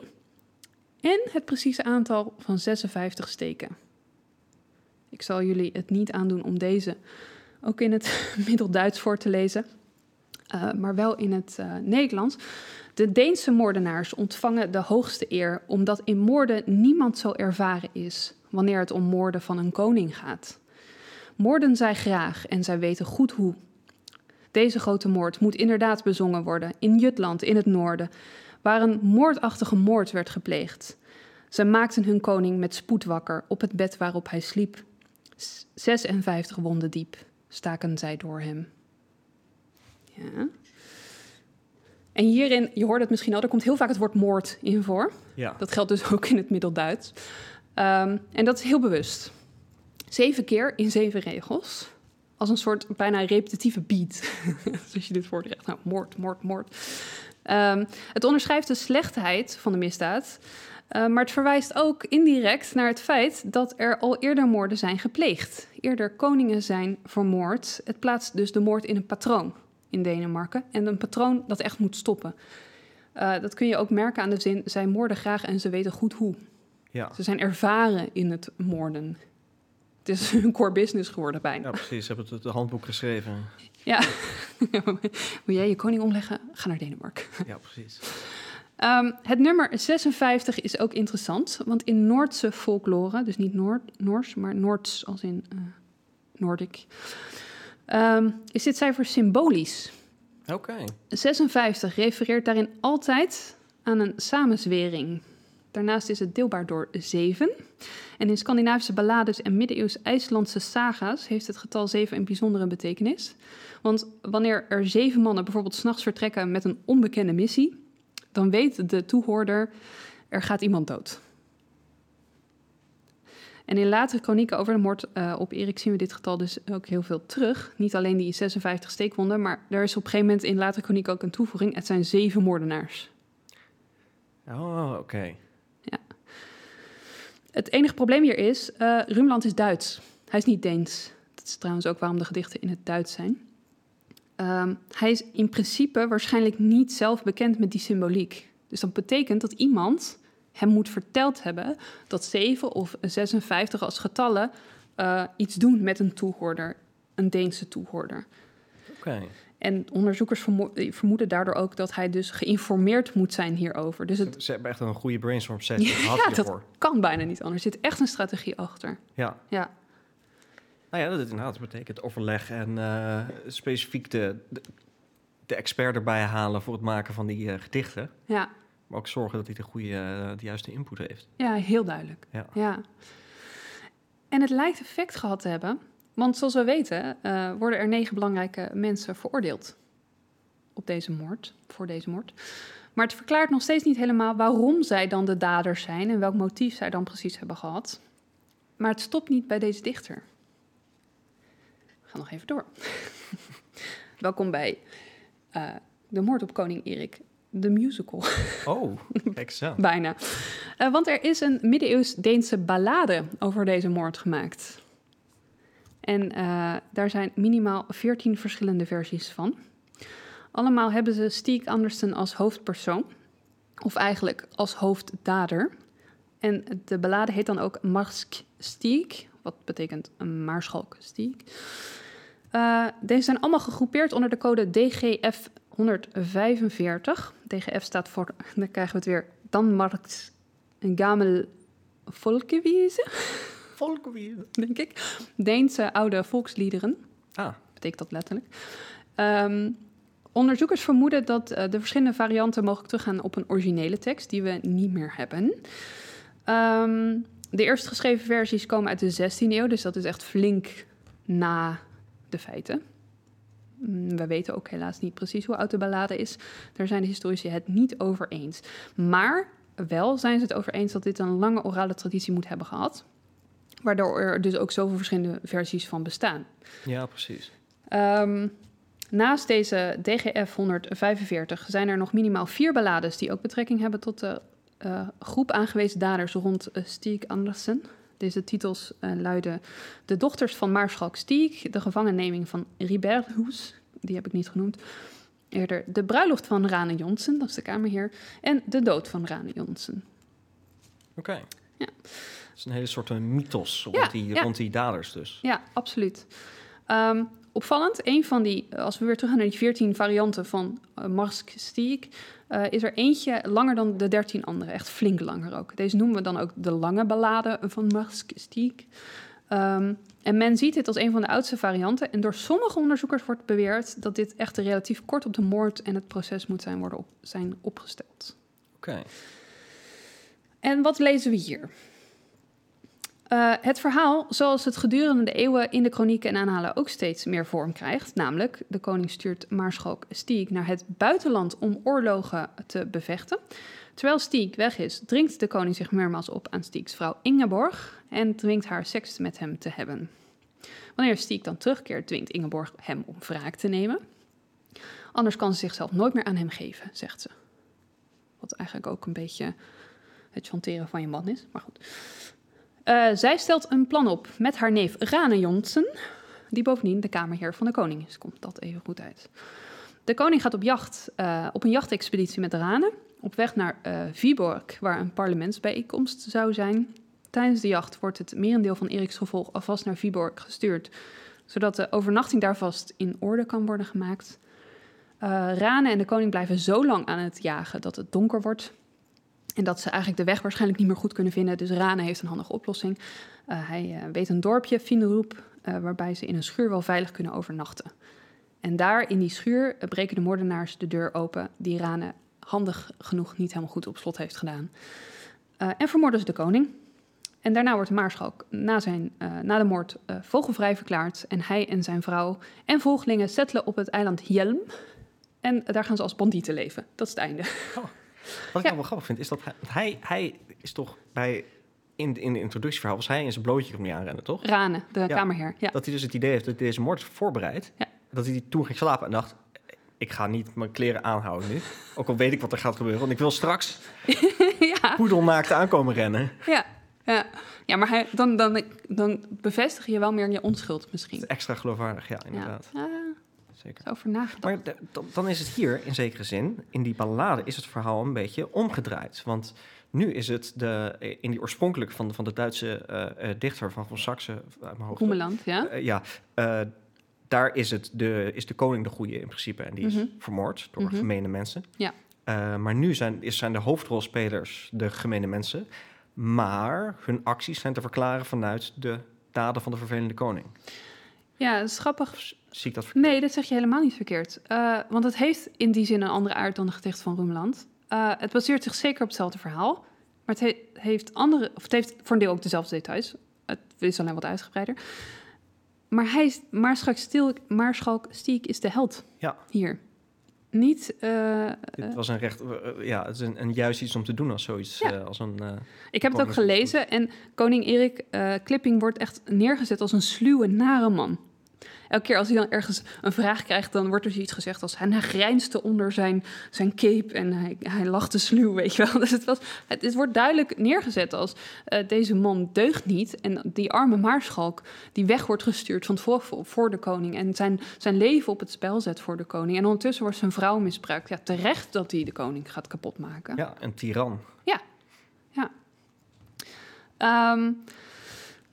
en het precieze aantal van 56 steken. Ik zal jullie het niet aandoen om deze ook in het Middelduits voor te lezen, uh, maar wel in het uh, Nederlands. De Deense moordenaars ontvangen de hoogste eer omdat in moorden niemand zo ervaren is wanneer het om moorden van een koning gaat. Moorden zij graag en zij weten goed hoe. Deze grote moord moet inderdaad bezongen worden in Jutland in het noorden, waar een moordachtige moord werd gepleegd. Ze maakten hun koning met spoed wakker op het bed waarop hij sliep. 56 wonden diep staken zij door hem. Ja. En hierin, je hoort het misschien al, er komt heel vaak het woord moord in voor. Ja. Dat geldt dus ook in het Middelduits. Um, en dat is heel bewust. Zeven keer in zeven regels. Als een soort bijna repetitieve beat. Zoals je dit voordraagt. Nou, moord, moord, moord. Um, het onderschrijft de slechtheid van de misdaad. Uh, maar het verwijst ook indirect naar het feit dat er al eerder moorden zijn gepleegd. Eerder koningen zijn vermoord. Het plaatst dus de moord in een patroon in Denemarken. En een patroon dat echt moet stoppen. Uh, dat kun je ook merken aan de zin: zij moorden graag en ze weten goed hoe. Ja. Ze zijn ervaren in het moorden. Het is een core business geworden bijna. Ja, precies. Ze hebben het, het handboek geschreven. Ja. Wil jij je koning omleggen? Ga naar Denemarken. Ja, precies. Um, het nummer 56 is ook interessant, want in Noordse folklore, dus niet Noord, Noors, maar Noords als in uh, Noordic, um, is dit cijfer symbolisch. Oké. Okay. 56 refereert daarin altijd aan een samenzwering. Daarnaast is het deelbaar door 7. En in Scandinavische ballades en middeleeuws IJslandse saga's heeft het getal 7 een bijzondere betekenis. Want wanneer er zeven mannen bijvoorbeeld s'nachts vertrekken met een onbekende missie, dan weet de toehoorder, er gaat iemand dood. En in latere chronieken over de moord uh, op Erik zien we dit getal dus ook heel veel terug. Niet alleen die 56 steekwonden, maar er is op een gegeven moment in latere chronieken ook een toevoeging. Het zijn zeven moordenaars. Oh, oké. Het enige probleem hier is, uh, Rumland is Duits. Hij is niet Deens. Dat is trouwens ook waarom de gedichten in het Duits zijn. Um, hij is in principe waarschijnlijk niet zelf bekend met die symboliek. Dus dat betekent dat iemand hem moet verteld hebben dat 7 of 56 als getallen uh, iets doen met een toehoorder, een Deense toehoorder. Oké. En onderzoekers vermo vermoeden daardoor ook dat hij dus geïnformeerd moet zijn hierover. Dus het... Ze hebben echt een goede brainstorm sessie gehad ja, dat kan bijna niet anders. Er zit echt een strategie achter. Ja. Ja. Nou ja, dat inderdaad betekent overleg en uh, specifiek de, de, de, expert erbij halen voor het maken van die uh, gedichten. Ja. Maar ook zorgen dat hij de goede, uh, de juiste input heeft. Ja, heel duidelijk. Ja. ja. En het lijkt effect gehad te hebben, want zoals we weten worden er negen belangrijke mensen veroordeeld op deze moord, voor deze moord. Maar het verklaart nog steeds niet helemaal waarom zij dan de daders zijn en welk motief zij dan precies hebben gehad. Maar het stopt niet bij deze dichter. We gaan nog even door. Welkom bij uh, De Moord op Koning Erik, de musical. Oh, zo. Bijna. Uh, want er is een middeleeuws Deense ballade over deze moord gemaakt. En uh, daar zijn minimaal 14 verschillende versies van. Allemaal hebben ze Stieg Andersen als hoofdpersoon, of eigenlijk als hoofddader. En de ballade heet dan ook Marsk Stieg, wat betekent een maarschalk Stieg. Uh, deze zijn allemaal gegroepeerd onder de code DGF 145. DGF staat voor, dan krijgen we het weer, Danmarks Gamel Folkewiese. Folkewiese. Denk ik. Deense oude volksliederen. Ah. Betekent dat letterlijk. Um, onderzoekers vermoeden dat uh, de verschillende varianten mogelijk teruggaan op een originele tekst die we niet meer hebben. Um, de eerst geschreven versies komen uit de 16e eeuw, dus dat is echt flink na de feiten. We weten ook helaas niet precies hoe oud de ballade is. Daar zijn de historici het niet over eens. Maar wel zijn ze het over eens dat dit een lange orale traditie moet hebben gehad. Waardoor er dus ook zoveel verschillende versies van bestaan. Ja, precies. Um, naast deze DGF 145 zijn er nog minimaal vier ballades die ook betrekking hebben tot de uh, groep aangewezen daders rond uh, Stieg Andersen. Deze titels uh, luiden De dochters van Maarschalk Stieg, de gevangenneming van Riberhus, die heb ik niet genoemd, Eerder de bruiloft van Rane Jonsen, dat is de kamerheer, en de dood van Rane Jonsen. Oké. Ja. Het is een hele soort een mythos rond, Ja, die, ja. rond die daders dus. Ja, absoluut. Ehm, opvallend, een van die, eh, als we weer terug gaan naar die 14 varianten van uh, eh, is er eentje langer dan de 13 andere, echt flink langer ook. Deze noemen we dan ook de lange ballade van Marsk Stiek. Ehm, en men ziet dit als een van de oudste varianten. En door sommige onderzoekers wordt beweerd dat dit echt relatief kort op de moord en het proces moet zijn, worden op, zijn opgesteld. Oké. En wat lezen we hier? Uh, het verhaal, zoals het gedurende de eeuwen in de kronieken en aanhalen ook steeds meer vorm krijgt, namelijk de koning stuurt Maarschalk Stiek naar het buitenland om oorlogen te bevechten. Terwijl Stiek weg is, dringt de koning zich meermaals op aan Stieks vrouw Ingeborg en dwingt haar seks met hem te hebben. Wanneer Stiek dan terugkeert, dwingt Ingeborg hem om wraak te nemen. Anders kan ze zichzelf nooit meer aan hem geven, zegt ze. Wat eigenlijk ook een beetje het chanteren van je man is, maar goed. Uh, zij stelt een plan op met haar neef Rane Jonsen, die bovendien de kamerheer van de koning is. Komt dat even goed uit. De koning gaat op jacht, uh, op een jachtexpeditie met Rane, op weg naar uh, Viborg, waar een parlementsbijeenkomst zou zijn. Tijdens de jacht wordt het merendeel van Eriks gevolg alvast naar Viborg gestuurd, zodat de overnachting daar vast in orde kan worden gemaakt. Rane en de koning blijven zo lang aan het jagen dat het donker wordt. En dat ze eigenlijk de weg waarschijnlijk niet meer goed kunnen vinden. Dus Rane heeft een handige oplossing. Uh, hij uh, weet een dorpje, Finderoep, uh, waarbij ze in een schuur wel veilig kunnen overnachten. En daar in die schuur breken de moordenaars de deur open, die Rane handig genoeg niet helemaal goed op slot heeft gedaan. en vermoorden ze de koning. En daarna wordt de maarschalk na, zijn, na de moord vogelvrij verklaard. En hij en zijn vrouw en volgelingen settelen op het eiland Jelm. En daar gaan ze als bandieten leven. Dat is het einde. Oh. Wat ik ja. wel grappig vind, is dat hij, hij, hij is toch bij... In, in de introductieverhaal was hij in zijn blootje komt niet aanrennen, toch? Rane, de Ja. kamerheer. Ja. Dat hij dus het idee heeft dat deze moord is voorbereid. Ja. Dat hij toen ging slapen en dacht... Ik ga niet mijn kleren aanhouden nu. Ook al weet ik wat er gaat gebeuren. Want ik wil straks ja. poedelnaakt aankomen rennen. Ja, ja. ja maar hij, dan, dan, dan bevestig je wel meer je onschuld misschien. Extra geloofwaardig, ja, inderdaad. Ja. Zeker. zo over nagedacht. Maar dan- is het hier, in zekere zin, in die ballade, is het verhaal een beetje omgedraaid. Want nu is het de, in die oorspronkelijk van de, van de Duitse eh, eh, dichter van Van Saxe, hoofd. Roemeland, ja. Eh, ja, eh, daar is, het de, is de koning de goede in principe. En die is Mhm. vermoord door Mhm. gemene mensen. Ja. Eh, maar nu zijn, is, zijn de hoofdrolspelers de gemene mensen. Maar hun acties zijn te verklaren vanuit de daden van de vervelende koning. Ja, dat is grappig. Zie ik dat verkeerd? Nee, dat zeg je helemaal niet verkeerd. Eh, want het heeft in die zin een andere aard dan de gedicht van Roemeland. Eh, het baseert zich zeker op hetzelfde verhaal. Maar het he- heeft andere, of het heeft voor een deel ook dezelfde details. Het is alleen wat uitgebreider. Maar hij is, Maarschalk, Maarschalk Stiek is de held Ja. hier. Niet, eh, Dit was een recht, ja, het is een, een juist iets om te doen als zoiets, Ja. als een... ik heb het ook gelezen en koning Erik Klipping wordt echt neergezet als een sluwe, nare man. Elke keer als hij dan ergens een vraag krijgt, dan wordt er zoiets gezegd als hij grijnste onder zijn, zijn cape en hij, hij lachte sluw, weet je wel. Dus het, was, het, het wordt duidelijk neergezet als eh, deze man deugt niet en die arme maarschalk die weg wordt gestuurd van voor, voor de koning en zijn, zijn leven op het spel zet voor de koning. En ondertussen wordt zijn vrouw misbruikt. Ja, terecht dat hij de koning gaat kapotmaken. ja, een tiran. Ehm,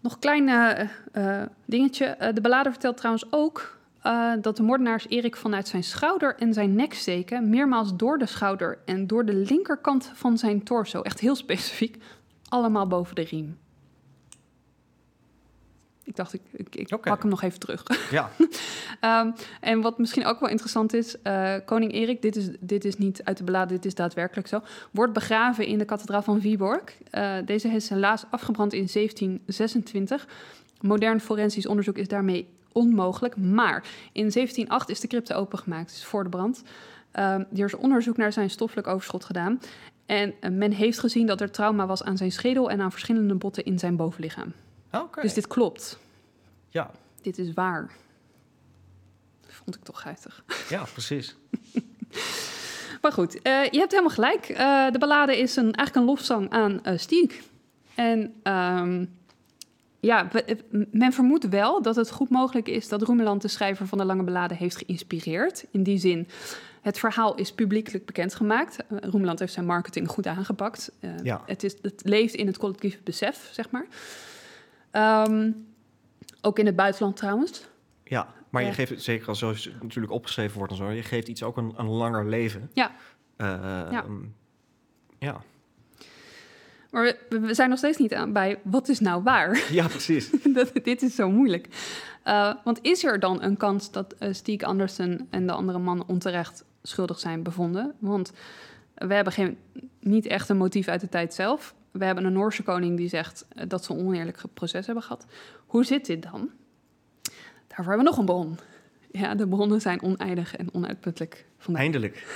nog klein eh, eh, dingetje. Eh, de ballade vertelt trouwens ook dat de moordenaars Erik vanuit zijn schouder en zijn nek steken, meermaals door de schouder en door de linkerkant van zijn torso, echt heel specifiek, allemaal boven de riem. Ik dacht, ik, ik, pak hem nog even terug. Ja, Ehm, en wat misschien ook wel interessant is, eh, koning Erik, dit is, dit is niet uit de ballade, dit is daadwerkelijk zo, wordt begraven in de kathedraal van Viborg. Eh, deze is helaas afgebrand in 1726. Modern forensisch onderzoek is daarmee onmogelijk, maar in 1708 is de crypte opengemaakt, dus voor de brand. Ehm, er is onderzoek naar zijn stoffelijk overschot gedaan. En eh, men heeft gezien dat er trauma was aan zijn schedel en aan verschillende botten in zijn bovenlichaam. Dus dit klopt. Ja, Dit is waar. Vond ik toch guitig. ja, precies. Maar goed, eh, je hebt helemaal gelijk. Eh, de ballade is een, eigenlijk een lofzang aan eh Stiek. En ehm, Ja, we- men vermoedt wel dat het goed mogelijk is dat Roemeland de schrijver van de Lange Beladen heeft geïnspireerd. In die zin, het verhaal is publiekelijk bekendgemaakt. Uh, Roemeland heeft zijn marketing goed aangepakt. Uh, Ja. het, is, het leeft in het collectieve besef, zeg maar. Ehm, ook in het buitenland trouwens. Ja, maar je geeft het, zeker als zo natuurlijk opgeschreven wordt en zo, je geeft iets ook een, een langer leven. Ja. Eh, Ja. ja. Maar we, we zijn nog steeds niet aan bij wat is nou waar. Ja, precies. dat, dit is zo moeilijk. Uh, want is er dan een kans dat uh, Stieg Andersen en de andere mannen onterecht schuldig zijn bevonden? Want we hebben geen, niet echt een motief uit de tijd zelf. We hebben een Noorse koning die zegt uh, dat ze een oneerlijk proces hebben gehad. Hoe zit dit dan? Daarvoor hebben we nog een bron. Ja, de bronnen zijn oneindig en onuitputtelijk. Vandaag. Eindelijk.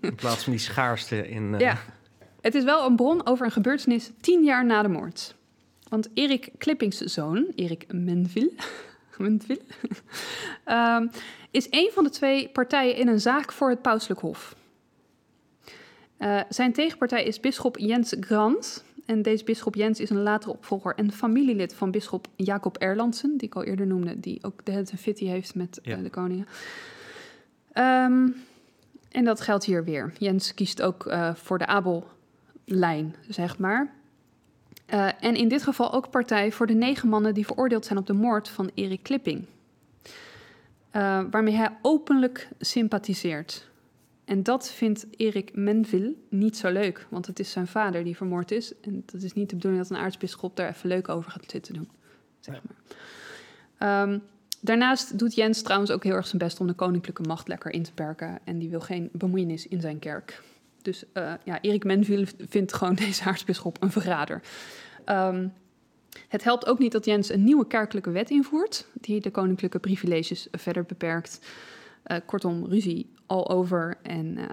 In plaats van die schaarste in... uh, Ja, het is wel een bron over een gebeurtenis tien jaar na de moord. Want Erik Klippings zoon, Erik Menville, Menville um, is een van de twee partijen in een zaak voor het pauselijk hof. Uh, zijn tegenpartij is bisschop Jens Grant. En deze bisschop Jens is een latere opvolger en familielid van bisschop Jacob Erlandsen, die ik al eerder noemde, die ook de hele fitty heeft met ja. uh, de koningen. Um, en dat geldt hier weer. Jens kiest ook uh, voor de Abel-lijn, zeg maar. Uh, en in dit geval ook partij voor de negen mannen die veroordeeld zijn op de moord van Erik Klipping. Uh, waarmee hij openlijk sympathiseert. En dat vindt Erik Menville niet zo leuk, want het is zijn vader die vermoord is. En dat is niet de bedoeling dat een aartsbisschop daar even leuk over gaat zitten doen. Zeg maar. Um, Daarnaast doet Jens trouwens ook heel erg zijn best om de koninklijke macht lekker in te perken. En die wil geen bemoeienis in zijn kerk. Dus uh, ja, Erik Menville vindt gewoon deze aartsbisschop een verrader. Um, het helpt ook niet dat Jens een nieuwe kerkelijke wet invoert, die de koninklijke privileges verder beperkt. Uh, kortom, ruzie al over. En uh,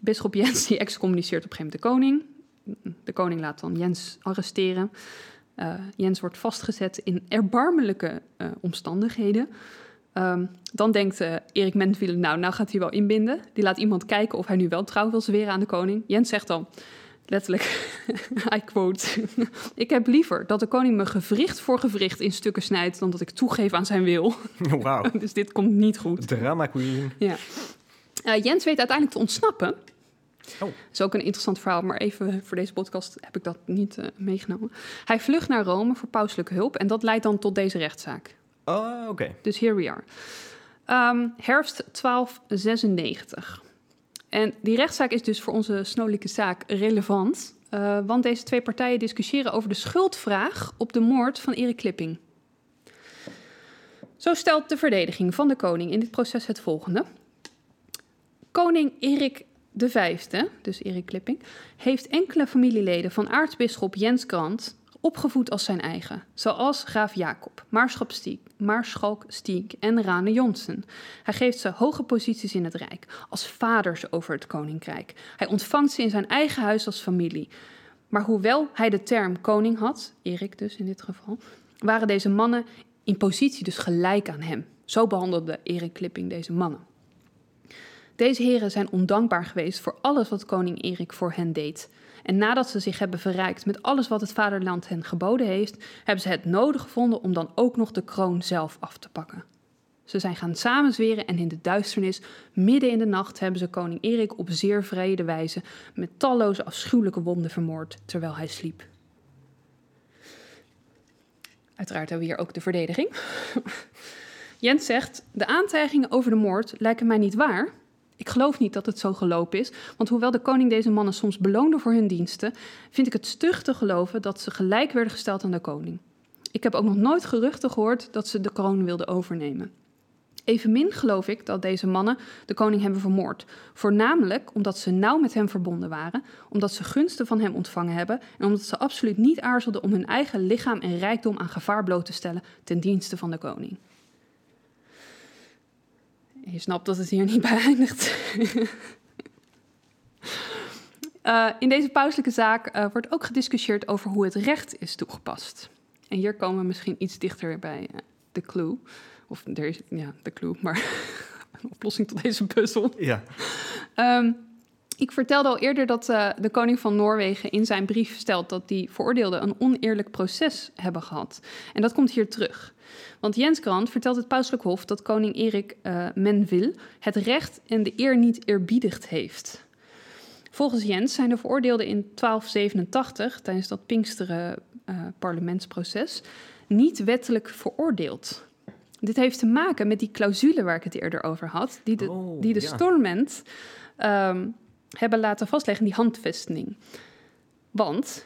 bisschop Jens die excommuniceert op een gegeven moment de koning. De koning laat dan Jens arresteren. Uh, Jens wordt vastgezet in erbarmelijke uh, omstandigheden. Um, dan denkt uh, Erik Menville, nou, nou gaat hij wel inbinden. Die laat iemand kijken of hij nu wel trouw wil zweren aan de koning. Jens zegt dan, letterlijk, I quote... ik heb liever dat de koning me gewricht voor gewricht in stukken snijdt... dan dat ik toegeef aan zijn wil. Wauw. dus dit komt niet goed. Drama queen. Ja. Uh, Jens weet uiteindelijk te ontsnappen... Oh. Dat is ook een interessant verhaal, maar even voor deze podcast heb ik dat niet uh, meegenomen. Hij vlucht naar Rome voor pauselijke hulp en dat leidt dan tot deze rechtszaak. Oh, oké. Okay. Dus here we are. Um, herfst 1296. En die rechtszaak is dus voor onze snodelijke zaak relevant, uh, want deze twee partijen discussiëren over de schuldvraag op de moord van Erik Klipping. Zo stelt de verdediging van de koning in dit proces het volgende. Koning Erik vijfde, dus Erik Klipping, heeft enkele familieleden van aartsbisschop Jens Grant opgevoed als zijn eigen, zoals graaf Jacob, Maarschalk Stiek, Maarschalk Stiek en Rane Jonsen. Hij geeft ze hoge posities in het rijk, als vaders over het koninkrijk. Hij ontvangt ze in zijn eigen huis als familie. Maar hoewel hij de term koning had, Erik dus in dit geval, waren deze mannen in positie dus gelijk aan hem. Zo behandelde Erik Klipping deze mannen. Deze heren zijn ondankbaar geweest voor alles wat koning Erik voor hen deed. En nadat ze zich hebben verrijkt met alles wat het vaderland hen geboden heeft, hebben ze het nodig gevonden om dan ook nog de kroon zelf af te pakken. Ze zijn gaan samenzweren en in de duisternis, midden in de nacht, hebben ze koning Erik op zeer vrede wijze met talloze afschuwelijke wonden vermoord terwijl hij sliep. Uiteraard hebben we hier ook de verdediging. Jens zegt: De aantijgingen over de moord lijken mij niet waar, ik geloof niet dat het zo gelopen is, want hoewel de koning deze mannen soms beloonde voor hun diensten, vind ik het stug te geloven dat ze gelijk werden gesteld aan de koning. Ik heb ook nog nooit geruchten gehoord dat ze de kroon wilden overnemen. Evenmin geloof ik dat deze mannen de koning hebben vermoord, voornamelijk omdat ze nauw met hem verbonden waren, omdat ze gunsten van hem ontvangen hebben en omdat ze absoluut niet aarzelden om hun eigen lichaam en rijkdom aan gevaar bloot te stellen ten dienste van de koning. Je snapt dat het hier niet bij eindigt. uh, in deze pauselijke zaak uh, wordt ook gediscussieerd over hoe het recht is toegepast. En hier komen we misschien iets dichter bij uh, de clue. Of er is, ja, de clue, maar een oplossing tot deze puzzel. Ja. Um, Ik vertelde al eerder dat uh, de koning van Noorwegen in zijn brief stelt dat die veroordeelden een oneerlijk proces hebben gehad. En dat komt hier terug. Want Jens Grant vertelt het pauselijk hof dat koning Erik uh, Menville het recht en de eer niet eerbiedigd heeft. Volgens Jens zijn de veroordeelden in 1287, tijdens dat Pinksteren uh, parlementsproces, niet wettelijk veroordeeld. Dit heeft te maken met die clausule waar ik het eerder over had, die de, Oh, die de ja. Storment ehm, hebben laten vastleggen, die handvesting. Want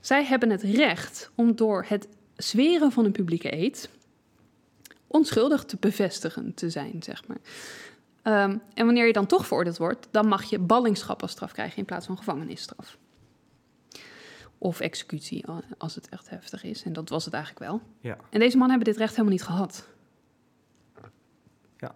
zij hebben het recht om door het zweren van een publieke eed onschuldig te bevestigen te zijn, zeg maar. Ehm, en wanneer je dan toch veroordeeld wordt, dan mag je ballingschap als straf krijgen in plaats van gevangenisstraf. Of executie, a- als het echt heftig is. En dat was het eigenlijk wel. Ja. En deze mannen hebben dit recht helemaal niet gehad. Ja.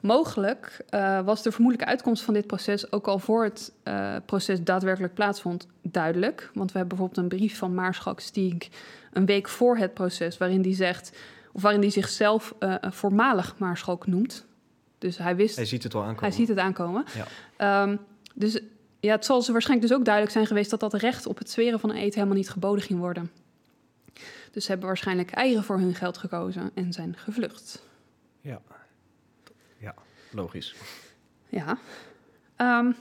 Mogelijk eh, was de vermoedelijke uitkomst van dit proces ook al voor het eh, proces daadwerkelijk plaatsvond duidelijk. Want we hebben bijvoorbeeld een brief van Maarschalk Stieg een week voor het proces, waarin die zegt, of waarin hij zichzelf eh, voormalig Maarschalk noemt. Dus hij wist Hij ziet het wel aankomen. hij ziet het aankomen. Ja. Ehm, dus ja, het zal ze waarschijnlijk dus ook duidelijk zijn geweest dat dat recht op het zweren van een eed helemaal niet geboden ging worden. Dus ze hebben waarschijnlijk eieren voor hun geld gekozen en zijn gevlucht. Ja. Logisch. Ja. Ehm,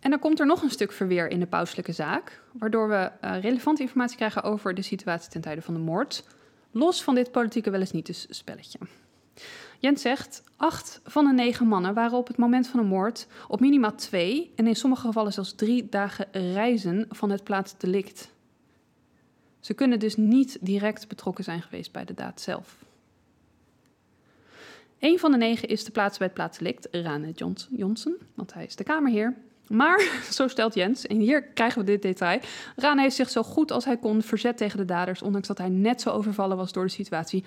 en dan komt er nog een stuk verweer in de pauselijke zaak, waardoor we eh, relevante informatie krijgen over de situatie ten tijde van de moord. Los van dit politieke wel eens niet dus spelletje. Jens zegt, acht van de negen mannen waren op het moment van de moord op minimaal twee en in sommige gevallen zelfs drie dagen reizen van het plaatsdelict. Ze kunnen dus niet direct betrokken zijn geweest bij de daad zelf. Een van de negen is de plaats bij het plaatsdelict, Rane Jonsen, want hij is de kamerheer. Maar, zo stelt Jens, en hier krijgen we dit detail, Rane heeft zich zo goed als hij kon verzet tegen de daders, ondanks dat hij net zo overvallen was door de situatie,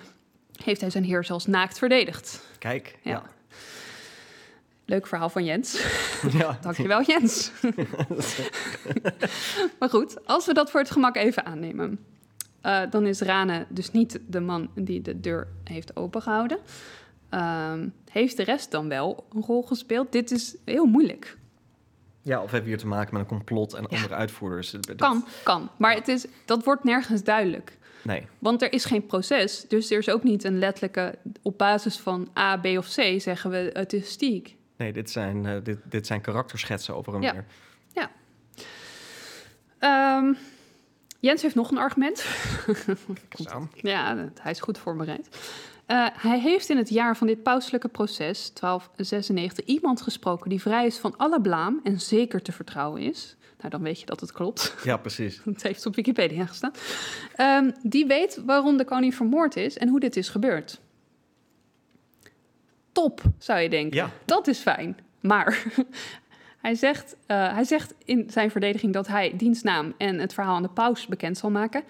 heeft hij zijn heer zelfs naakt verdedigd. Kijk. Ja. Ja. Leuk verhaal van Jens. ja. Dankjewel, Jens. maar goed, als we dat voor het gemak even aannemen. eh, dan is Rane dus niet de man die de deur heeft opengehouden. Ehm, heeft de rest dan wel een rol gespeeld? Dit is heel moeilijk. Ja, of hebben we hier te maken met een complot en andere uitvoerders? Dat- Kan, kan. Maar het is, dat wordt nergens duidelijk. Nee. Want er is geen proces. Dus er is ook niet een letterlijke... op basis van A, B of C zeggen we het is stiek. Nee, dit zijn, eh, dit, dit zijn karakterschetsen over een Ja. meer. Ehm, Jens heeft nog een argument. Ja, hij is goed voorbereid. Eh, hij heeft in het jaar van dit pauselijke proces, 1296, iemand gesproken die vrij is van alle blaam en zeker te vertrouwen is. Nou, dan weet je dat het klopt. Ja, precies. Het heeft op Wikipedia gestaan. Ehm, die weet waarom de koning vermoord is en hoe dit is gebeurd. Top, zou je denken. Ja. Dat is fijn. Maar hij zegt, eh, hij zegt in zijn verdediging dat hij dienstnaam en het verhaal aan de paus bekend zal maken.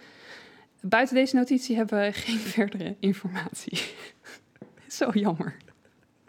Buiten deze notitie hebben we geen verdere informatie. Zo jammer.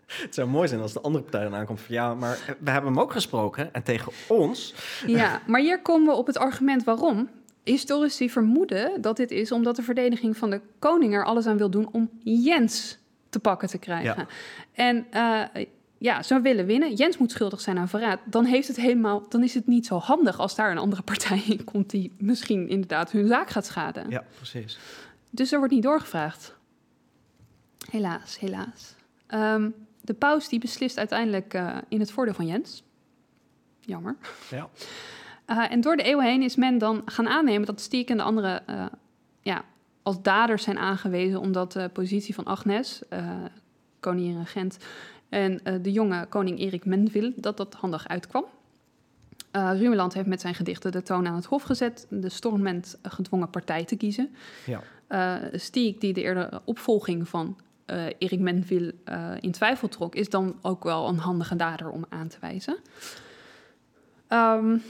Het zou mooi zijn als de andere partij dan aankomt van... ja, maar we hebben hem ook gesproken en tegen ons... Ja, maar hier komen we op het argument waarom. Historici vermoeden dat dit is omdat de verdediging van de koning er alles aan wil doen om Jens te pakken te krijgen. Ja. En eh, ja, ze willen winnen. Jens moet schuldig zijn aan verraad. Dan, heeft het helemaal, dan is het niet zo handig als daar een andere partij in komt die misschien inderdaad hun zaak gaat schaden. Ja, precies. Dus er wordt niet doorgevraagd. Helaas, helaas. Ehm, de paus die beslist uiteindelijk eh, in het voordeel van Jens. Jammer. Ja. Uh, en door de eeuwen heen is men dan gaan aannemen dat Stiek en de anderen uh, ja, als daders zijn aangewezen, omdat de positie van Agnes, uh, koningin regent, en uh, de jonge koning Erik Menville, dat dat handig uitkwam. Uh, Rumeland heeft met zijn gedichten de toon aan het hof gezet, de stormment gedwongen partij te kiezen. Ja. Uh, Stiek, die de eerdere opvolging van uh, Erik Menville uh, in twijfel trok, is dan ook wel een handige dader om aan te wijzen. Um,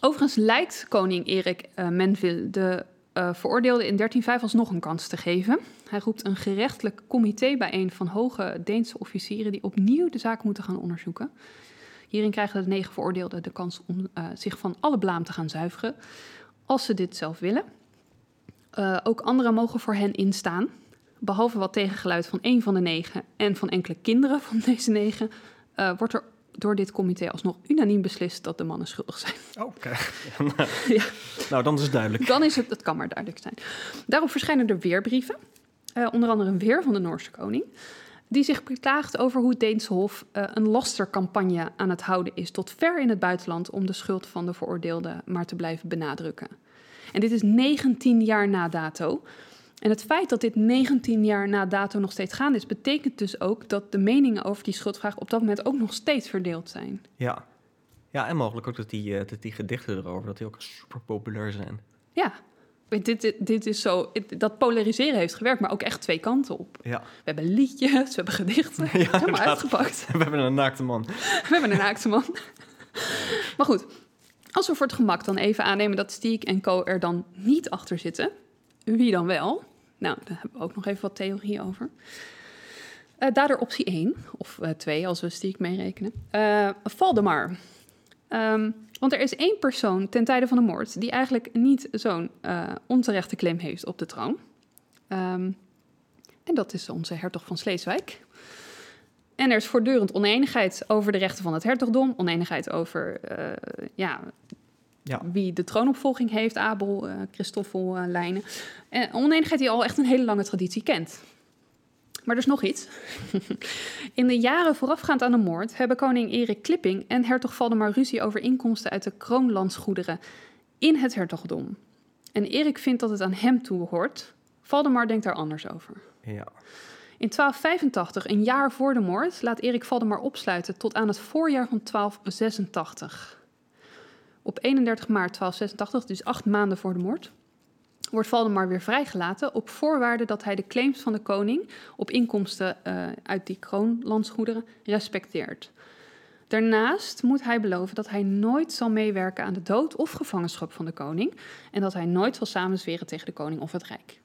overigens lijkt koning Erik Menville de uh, veroordeelde in 1305 alsnog een kans te geven. Hij roept een gerechtelijk comité bijeen van hoge Deense officieren die opnieuw de zaak moeten gaan onderzoeken. Hierin krijgen de negen veroordeelden de kans om uh, zich van alle blaam te gaan zuiveren, als ze dit zelf willen. Uh, ook anderen mogen voor hen instaan. Behalve wat tegengeluid van één van de negen en van enkele kinderen van deze negen, wordt er door dit comité alsnog unaniem beslist dat de mannen schuldig zijn. Oké. Ja. Nou, dan is het duidelijk. Dan is het, dat kan maar duidelijk zijn. Daarop verschijnen er weer brieven, eh, onder andere een weer van de Noorse koning, die zich beklaagt over hoe het Deense Hof eh, een lastercampagne aan het houden is tot ver in het buitenland om de schuld van de veroordeelde maar te blijven benadrukken. En dit is 19 jaar na dato. En het feit dat dit 19 jaar na dato nog steeds gaande is, betekent dus ook dat de meningen over die schuldvraag op dat moment ook nog steeds verdeeld zijn. Ja. Ja, en mogelijk ook dat die, eh, dat die gedichten erover, dat die ook super populair zijn. Ja, dit, dit, dit is zo, dat polariseren heeft gewerkt, maar ook echt twee kanten op. Ja. We hebben liedjes, we hebben gedichten, helemaal inderdaad. uitgepakt. We hebben een naakte man. We hebben een naakte man. Maar goed, als we voor het gemak dan even aannemen dat Stiek en Co. er dan niet achter zitten, wie dan wel? Nou, daar hebben we ook nog even wat theorie over. Eh dader optie 1, of 2 als we Stiek meerekenen. Eh Valdemar. Ehm, want er is één persoon ten tijde van de moord die eigenlijk niet zo'n eh, onterechte claim heeft op de troon. Ehm, en dat is onze hertog van Sleeswijk. En er is voortdurend oneenigheid over de rechten van het hertogdom, oneenigheid over eh, ja, Ja. wie de troonopvolging heeft, Abel, eh Christoffel, eh, Lijnen. En oneenigheid die al echt een hele lange traditie kent. Maar er is nog iets. In de jaren voorafgaand aan de moord hebben koning Erik Klipping en hertog Valdemar ruzie over inkomsten uit de kroonlandsgoederen in het hertogdom. En Erik vindt dat het aan hem toehoort. Valdemar denkt daar anders over. Ja. In 1285, een jaar voor de moord, laat Erik Valdemar opsluiten tot aan het voorjaar van 1286. Op 31 maart 1286, dus acht maanden voor de moord, wordt Valdemar weer vrijgelaten op voorwaarde dat hij de claims van de koning op inkomsten eh, uit die kroonlandsgoederen respecteert. Daarnaast moet hij beloven dat hij nooit zal meewerken aan de dood of gevangenschap van de koning en dat hij nooit zal samenzweren tegen de koning of het rijk.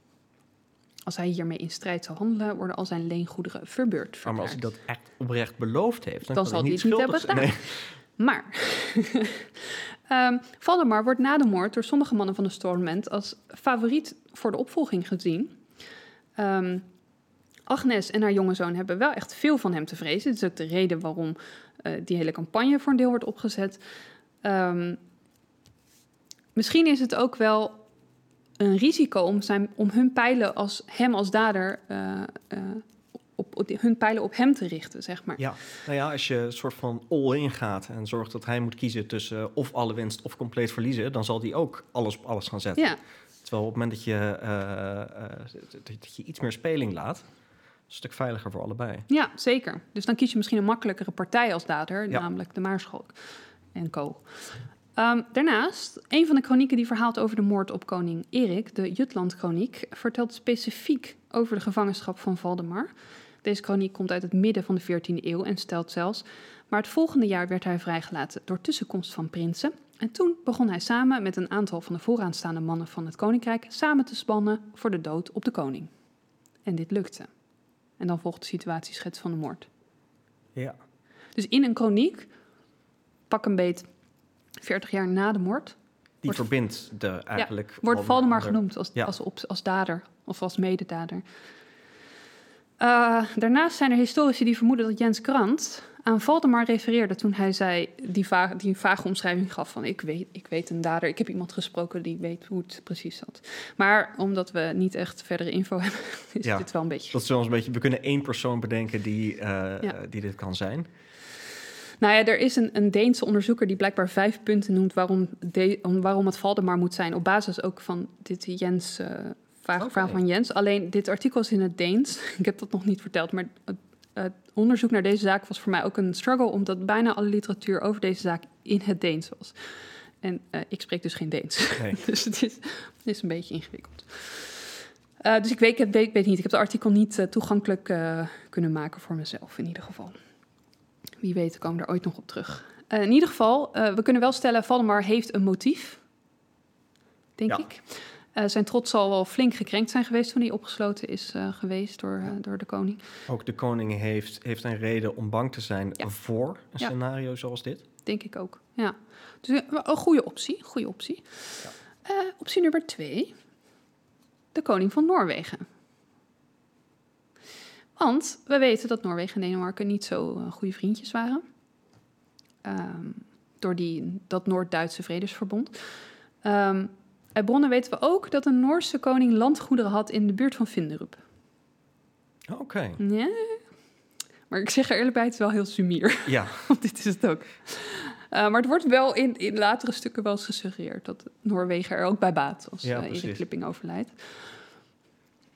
Als hij hiermee in strijd zal handelen, worden al zijn leengoederen verbeurd. Maar als hij dat echt oprecht beloofd heeft, dan, zal hij het niet schuldig hebben zijn. Maar ehm Valdemar wordt na de moord door sommige mannen van de Stormment als favoriet voor de opvolging gezien. Ehm, Agnes en haar jonge zoon hebben wel echt veel van hem te vrezen. Dit is ook de reden waarom eh, die hele campagne voor een deel wordt opgezet. Ehm, misschien is het ook wel een risico om, zijn, om hun pijlen als hem als dader eh, eh, op, hun pijlen op hem te richten, zeg maar. Ja, nou ja, als je een soort van all-in gaat en zorgt dat hij moet kiezen tussen of alle winst of compleet verliezen, dan zal hij ook alles op alles gaan zetten. Ja, Terwijl op het moment dat je, eh, eh, dat je iets meer speling laat, is het een stuk veiliger voor allebei. Ja, zeker. Dus dan kies je misschien een makkelijkere partij als dader, Ja. namelijk de Maarschalk en co. Ehm, daarnaast, een van de kronieken die verhaalt over de moord op koning Erik, de Jutland-kroniek, vertelt specifiek over de gevangenschap van Valdemar. Deze kroniek komt uit het midden van de 14e eeuw en stelt zelfs, maar het volgende jaar werd hij vrijgelaten door tussenkomst van prinsen. En toen begon hij samen met een aantal van de vooraanstaande mannen van het koninkrijk samen te spannen voor de dood op de koning. En dit lukte. En dan volgt de situatieschets van de moord. Ja. Dus in een kroniek, pak een beet 40 jaar na de moord, Die verbindt de eigenlijk... wordt Valdemar de- genoemd als, Ja. als, op, als dader of als mededader. Eh, daarnaast zijn er historici die vermoeden dat Jens Krant aan Valdemar refereerde toen hij zei, die, die vage omschrijving gaf van ik weet, ik weet een dader, ik heb iemand gesproken die weet hoe het precies zat. Maar omdat we niet echt verdere info hebben, is Ja. dit wel een beetje Dat is wel een beetje... We kunnen één persoon bedenken die, eh, Ja. die dit kan zijn. Nou ja, er is een, een Deense onderzoeker die blijkbaar vijf punten noemt waarom, de, waarom het Valdemar moet zijn. Op basis ook van dit Jens, eh vraag, van Jens. Alleen dit artikel is in het Deens. Ik heb dat nog niet verteld, maar het, het onderzoek naar deze zaak was voor mij ook een struggle, omdat bijna alle literatuur over deze zaak in het Deens was. En eh, ik spreek dus geen Deens. Nee. dus het is, het is een beetje ingewikkeld. Eh, dus ik weet, ik, weet, niet. Ik heb het artikel niet eh, toegankelijk kunnen maken voor mezelf, in ieder geval. Wie weet komen we er ooit nog op terug. In ieder geval, we kunnen wel stellen, Valdemar heeft een motief. Denk Ja. ik. Eh, zijn trots zal wel flink gekrenkt zijn geweest toen hij opgesloten is eh, geweest door, eh, door de koning. Ook de koning heeft, heeft een reden om bang te zijn Ja. voor een Ja. scenario zoals dit. Denk ik ook. Ja. Dus een, goede optie. Goede optie. Ja. Optie nummer twee. De koning van Noorwegen. Want we weten dat Noorwegen en Denemarken niet zo goede vriendjes waren. ehm, door die, dat Noord-Duitse Vredesverbond. Ehm, uit bronnen weten we ook dat een Noorse koning landgoederen had in de buurt van Vinderup. Oké. Ja, maar ik zeg er eerlijk bij, het is wel heel sumier. Ja, Want dit is het ook. Uh, maar het wordt wel in, in latere stukken wel eens gesuggereerd dat Noorwegen er ook bij baat als Ja, uh, Erik. Klipping overlijdt.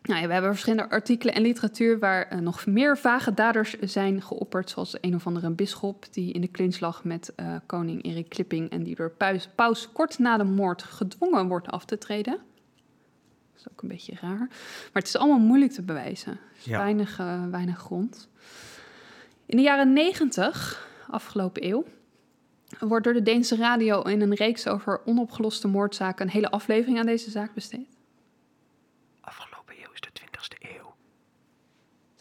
Nou ja, we hebben verschillende artikelen en literatuur waar uh, nog meer vage daders zijn geopperd, zoals een of andere bisschop die in de clinch lag met uh, koning Erik Klipping en die door paus, paus kort na de moord gedwongen wordt af te treden. Dat is ook een beetje raar. Maar het is allemaal moeilijk te bewijzen. Ja. weinig, uh, weinig grond. In de jaren negentig, afgelopen eeuw, wordt door de Deense radio in een reeks over onopgeloste moordzaken een hele aflevering aan deze zaak besteed. afgelopen eeuw is de 20e eeuw.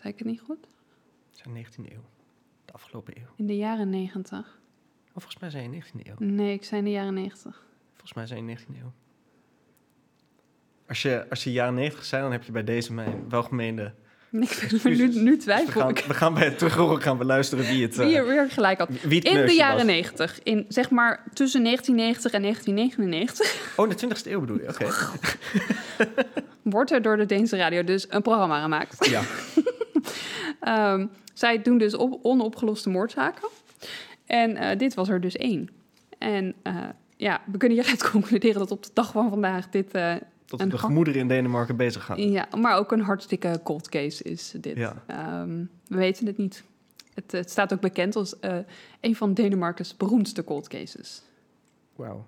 Zei ik het niet goed? De 19e eeuw. De afgelopen eeuw. In de jaren negentig. Oh, volgens mij zijn je 19e eeuw. Nee, ik zei in de jaren negentig. Volgens mij zijn je 19e eeuw. Als je, als je jaren 90 zijn, dan heb je bij deze mijn welgemeende... Ik nu, nu Dus we twijfel gaan, ik. we gaan bij het terughoren gaan beluisteren wie het... eh, Wie er weer gelijk had. In de jaren was. negentig, in zeg maar tussen 1990 en 1999, Oh, de 20e eeuw bedoel je? Oké. wordt er door de Deense radio dus een programma gemaakt. Ja. Ehm, zij doen dus op, onopgeloste moordzaken. En eh, dit was er dus één. En eh, ja, we kunnen hieruit concluderen dat op de dag van vandaag dit... eh, Een de gemoederen in Denemarken bezig gaan. ja, maar ook een hartstikke cold case is dit. Ja. Ehm, we weten het niet. Het, het staat ook bekend als een van Denemarkens beroemdste cold cases. Wauw.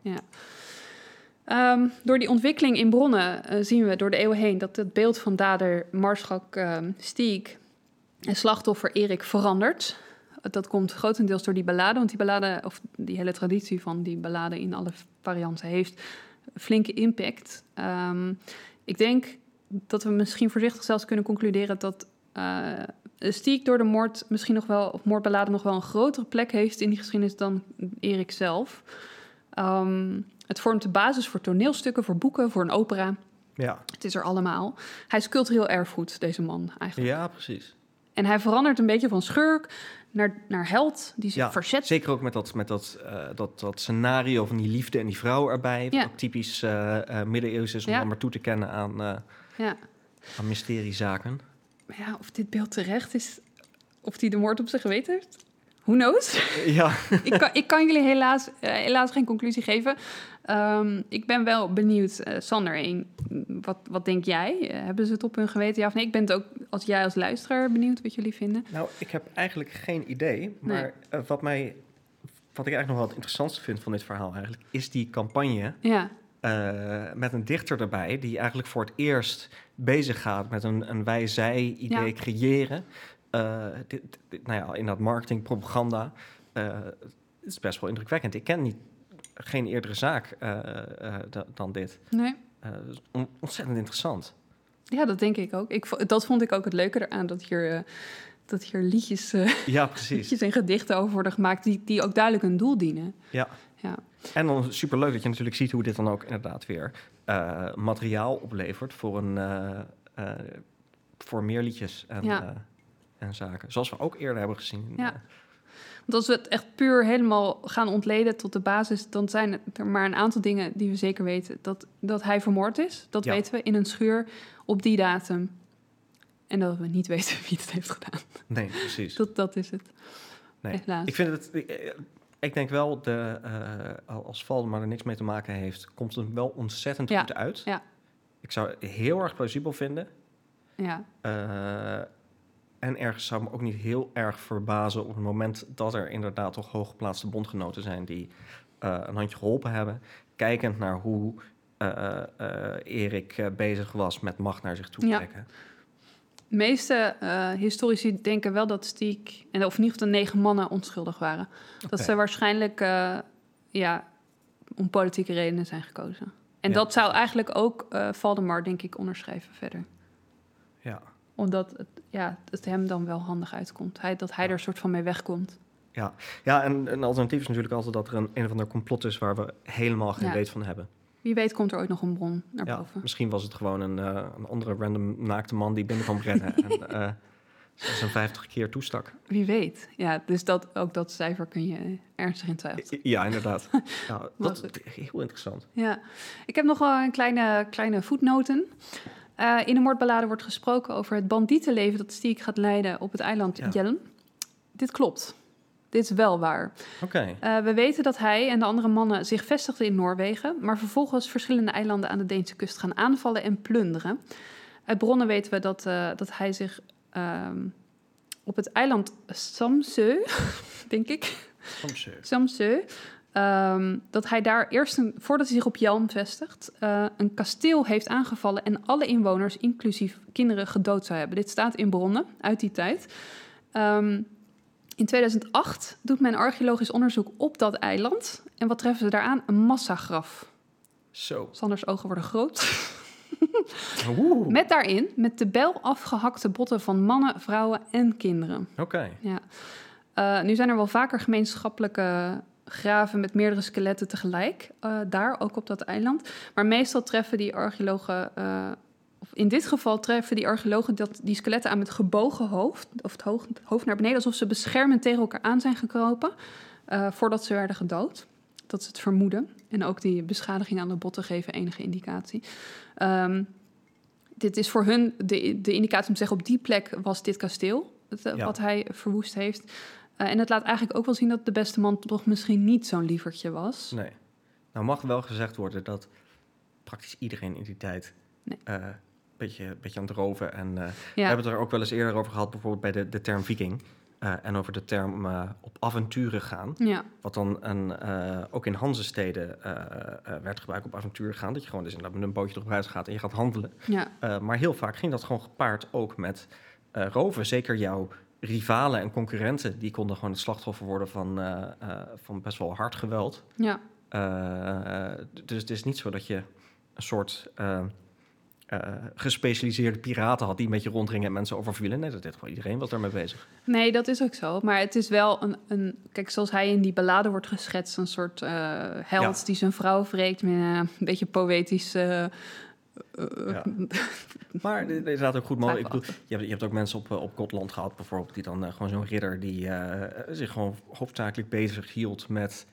Ehm, door die ontwikkeling in bronnen zien we door de eeuwen heen dat het beeld van dader Marschalk ehm Stiek en slachtoffer Erik verandert. Dat komt grotendeels door die ballade, want die ballade, of die hele traditie van die ballade in alle varianten, heeft flinke impact. Ehm, ik denk dat we misschien voorzichtig zelfs kunnen concluderen dat eh Stiek door de moord misschien nog wel, of moordballade nog wel een grotere plek heeft in die geschiedenis dan Erik zelf. Ehm, het vormt de basis voor toneelstukken, voor boeken, voor een opera. Ja. Het is er allemaal. Hij is cultureel erfgoed, deze man eigenlijk. ja, precies. En hij verandert een beetje van schurk naar, naar held die zich Ja, verzet. Zeker ook met dat, met dat, eh, dat, dat scenario van die liefde en die vrouw erbij. Wat Ja. ook typisch eh eh middeleeuws is om Ja. dan maar toe te kennen aan, Ja. aan mysteriezaken. Ja, of dit beeld terecht is, of hij de moord op zijn geweten heeft, who knows? Ja, ik, kan, ik kan jullie helaas, helaas geen conclusie geven. Ehm, ik ben wel benieuwd, eh, Sander, wat, wat denk jij? Eh, hebben ze het op hun geweten, ja of nee? Ik ben het ook, als jij als luisteraar, benieuwd wat jullie vinden. nou, ik heb eigenlijk geen idee. Maar eh, wat, mij, wat ik eigenlijk nog wel het interessantste vind van dit verhaal eigenlijk... is die campagne Ja, met een dichter erbij... die eigenlijk voor het eerst bezig gaat met een, een wij-zij-idee Ja. creëren. Dit, dit- nou ja, in dat marketing, propaganda... het is best wel indrukwekkend. Ik ken niet, geen eerdere zaak eh, eh, da- dan dit. nee. Eh, on- ontzettend interessant. Ja, dat denk ik ook. Ik, dat vond ik ook het leuke eraan, dat hier, dat hier liedjes, Ja, precies. liedjes en gedichten over worden gemaakt... die, die ook duidelijk een doel dienen. Ja. Ja, En dan superleuk dat je natuurlijk ziet hoe dit dan ook inderdaad weer materiaal oplevert voor, een, voor meer liedjes en, Ja. en zaken. Zoals we ook eerder hebben gezien. Ja. Eh, Want als we het echt puur helemaal gaan ontleden tot de basis... dan zijn er maar een aantal dingen die we zeker weten. Dat, dat hij vermoord is, dat Ja. weten we, in een schuur op die datum. En dat we niet weten wie het heeft gedaan. nee, precies. Dat, dat is het. Nee. helaas. Ik vind het. eh, Ik denk wel, de, eh, als Valdemar er niks mee te maken heeft, komt het wel ontzettend Ja, goed uit. ja. Ik zou het heel erg plausibel vinden. Ja, Eh, en ergens zou me ook niet heel erg verbazen op het moment dat er inderdaad toch hooggeplaatste bondgenoten zijn die eh, een handje geholpen hebben. Kijkend naar hoe eh, Erik bezig was met macht naar zich toe Ja. trekken. de meeste historici denken wel dat Stiek... En, of in ieder geval de negen mannen onschuldig waren. Dat ze waarschijnlijk ja, om politieke redenen zijn gekozen. En Ja, dat zou eigenlijk ook Valdemar, denk ik, onderschrijven verder. Omdat het, ja, het hem dan wel handig uitkomt. Hij, dat hij er soort van mee wegkomt. Ja, ja en een alternatief is natuurlijk altijd dat er een, een of ander complot is waar we helemaal geen Ja. weet van hebben. Wie weet komt er ooit nog een bron naar Ja, boven. misschien was het gewoon een, eh, een andere random naakte man die binnen kwam rennen. en, 56 keer toestak. Wie weet. Ja, dus dat, ook dat cijfer kun je ernstig in twijfelen. Ja, inderdaad. Ja, dat is heel interessant. Ja, ik heb nog wel een kleine, kleine voetnoten. Eh, in de moordballade wordt gesproken over het bandietenleven dat Stiek gaat leiden op het eiland Ja. Dit klopt. Dit is wel waar. Oké. Eh, we weten dat hij en de andere mannen zich vestigden in Noorwegen, maar vervolgens verschillende eilanden aan de Deense kust gaan aanvallen en plunderen. Uit bronnen weten we dat, eh, dat hij zich ehm, op het eiland Samsø, denk ik, Soms, eh, ehm, dat hij daar eerst, een, voordat hij zich op Jalm vestigt, eh, een kasteel heeft aangevallen en alle inwoners, inclusief kinderen, gedood zou hebben. Dit staat in bronnen uit die tijd. Ehm, in 2008 doet men archeologisch onderzoek op dat eiland. En wat treffen ze daaraan? Een massagraf. Zo. Sanders ogen worden groot. Oeh. Met daarin, met de bel afgehakte botten van mannen, vrouwen en kinderen. Oké. Ja. Eh, nu zijn er wel vaker gemeenschappelijke graven met meerdere skeletten tegelijk. eh, daar, ook op dat eiland. Maar meestal treffen die archeologen... eh, of in dit geval treffen die archeologen dat, die skeletten aan met gebogen hoofd... of het hoofd, hoofd naar beneden, alsof ze beschermend tegen elkaar aan zijn gekropen... eh, voordat ze werden gedood. Dat is het vermoeden. En ook die beschadiging aan de botten geven enige indicatie. Ehm, dit is voor hun de, de indicatie om te zeggen... op die plek was dit kasteel, het, Ja. wat hij verwoest heeft... Eh, en het laat eigenlijk ook wel zien dat de beste man toch misschien niet zo'n lievertje was. Nee. Nou mag wel gezegd worden dat praktisch iedereen in die tijd Nee. eh, een beetje, beetje aan het roven. En eh, we hebben het er ook wel eens eerder over gehad, bijvoorbeeld bij de, de term viking. en over de term op avonturen gaan. ja, Wat dan een, ook in Hanzesteden werd gebruikt op avonturen gaan. Dat je gewoon dus met een bootje op reis gaat en je gaat handelen. ja, maar heel vaak ging dat gewoon gepaard ook met roven. Zeker jouw rivalen en concurrenten, die konden gewoon het slachtoffer worden van, eh, eh, van best wel hard geweld. ja. Eh, dus het is niet zo dat je een soort gespecialiseerde piraten had die een beetje rondringen en mensen overvielen. Nee, dat deed gewoon iedereen was daarmee bezig. Nee, dat is ook zo. Maar het is wel een, een... Kijk, zoals hij in die ballade wordt geschetst... een soort held Ja. die zijn vrouw wreekt... met een beetje poëtisch... eh, Ja. Maar inderdaad ook goed mogelijk. Ik bedoel, je, hebt, je hebt ook mensen op, eh, op Gotland gehad, bijvoorbeeld, die dan eh, gewoon zo'n ridder die eh, zich gewoon hoofdzakelijk bezig hield met,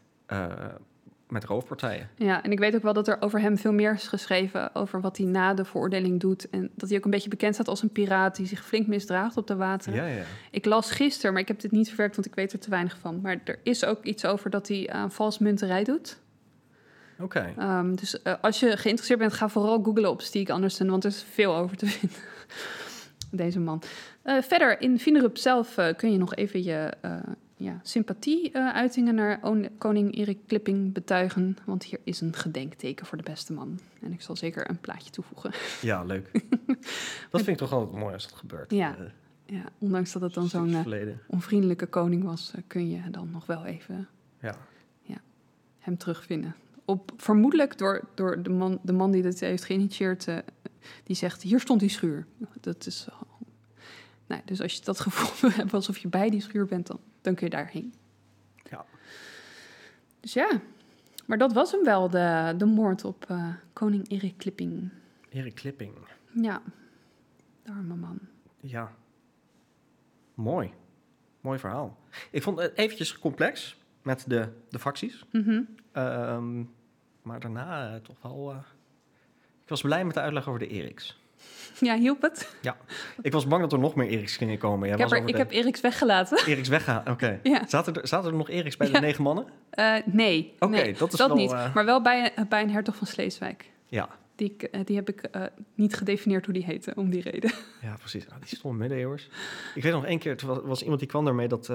met roofpartijen. Ja, en ik weet ook wel dat er over hem veel meer is geschreven... over wat hij na de veroordeling doet. En dat hij ook een beetje bekend staat als een piraat... die zich flink misdraagt op de wateren. Ja, ja. Ik las gisteren, maar ik heb dit niet verwerkt... want ik weet er te weinig van. Maar er is ook iets over dat hij aan valsmunterij doet. Oké. Ehm, dus eh, als je geïnteresseerd bent, ga vooral googlen op Stieg Andersen, want er is veel over te vinden. Deze man. Eh, verder, in Vinerup zelf eh, kun je nog even je ja, sympathie-uitingen naar koning Erik Klipping betuigen. Want hier is een gedenkteken voor de beste man. En ik zal zeker een plaatje toevoegen. Ja, leuk. dat vind ik toch altijd mooi als dat gebeurt. Ja, Ja, ondanks dat het dan zo'n onvriendelijke koning was, kun je dan nog wel even Ja. hem terugvinden. Op, vermoedelijk door, door de, man, de man die dit heeft geïnitieerd, eh, die zegt, hier stond die schuur. Dat is... eh, nou, dus als je dat gevoel hebt alsof je bij die schuur bent, dan, dan kun je daarheen. Ja. Dus ja, maar dat was hem wel, de, de moord op eh, koning Erik Klipping. Erik Klipping. Ja, de arme man. Ja. Mooi. Mooi verhaal. Ik vond het eventjes complex met de, de facties. Mhm. Ehm, maar daarna eh, toch wel... eh, ik was blij met de uitleg over de Eriks. Ja, hielp het? Ik was bang dat er nog meer Eriks gingen komen. Jij ik heb, er, ik de heb Eriks weggelaten. Eriks weggaan. Oké. Ja. Zaten, er, zaten er nog Eriks bij Ja. de negen mannen? Eh, nee, Oké, nee, dat is wel, niet. Maar wel bij, een- bij een hertog van Sleeswijk. Ja. Die, ik, die heb ik niet gedefinieerd hoe die heette, om die reden. Ja, precies. Ah, die stomme middeleeuwers. Ik weet nog één keer, er was, was iemand die kwam daarmee dat...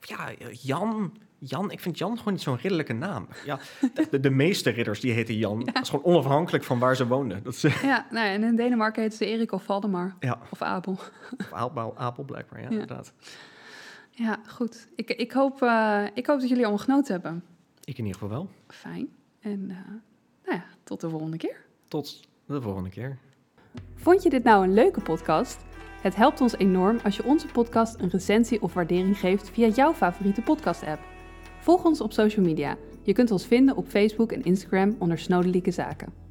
ja, Jan... Jan, ik vind Jan gewoon niet zo'n ridderlijke naam. Ja, de, de meeste ridders die heten Jan. Dat is gewoon onafhankelijk van waar ze woonden. Dat is, ja, nou, en in Denemarken heette ze Erik of Valdemar. ja, Of Abel. of Apel, Apel blijkbaar, ja, Ja. inderdaad. Ja, goed. Ik, ik, hoop, eh, ik hoop dat jullie allemaal genoten hebben. Ik in ieder geval wel. Fijn. En eh, nou ja, tot de volgende keer. Tot de volgende keer. Vond je dit nou een leuke podcast? Het helpt ons enorm als je onze podcast een recensie of waardering geeft via jouw favoriete podcast-app. Volg ons op social media. Je kunt ons vinden op Facebook en Instagram onder Snodelijke Zaken.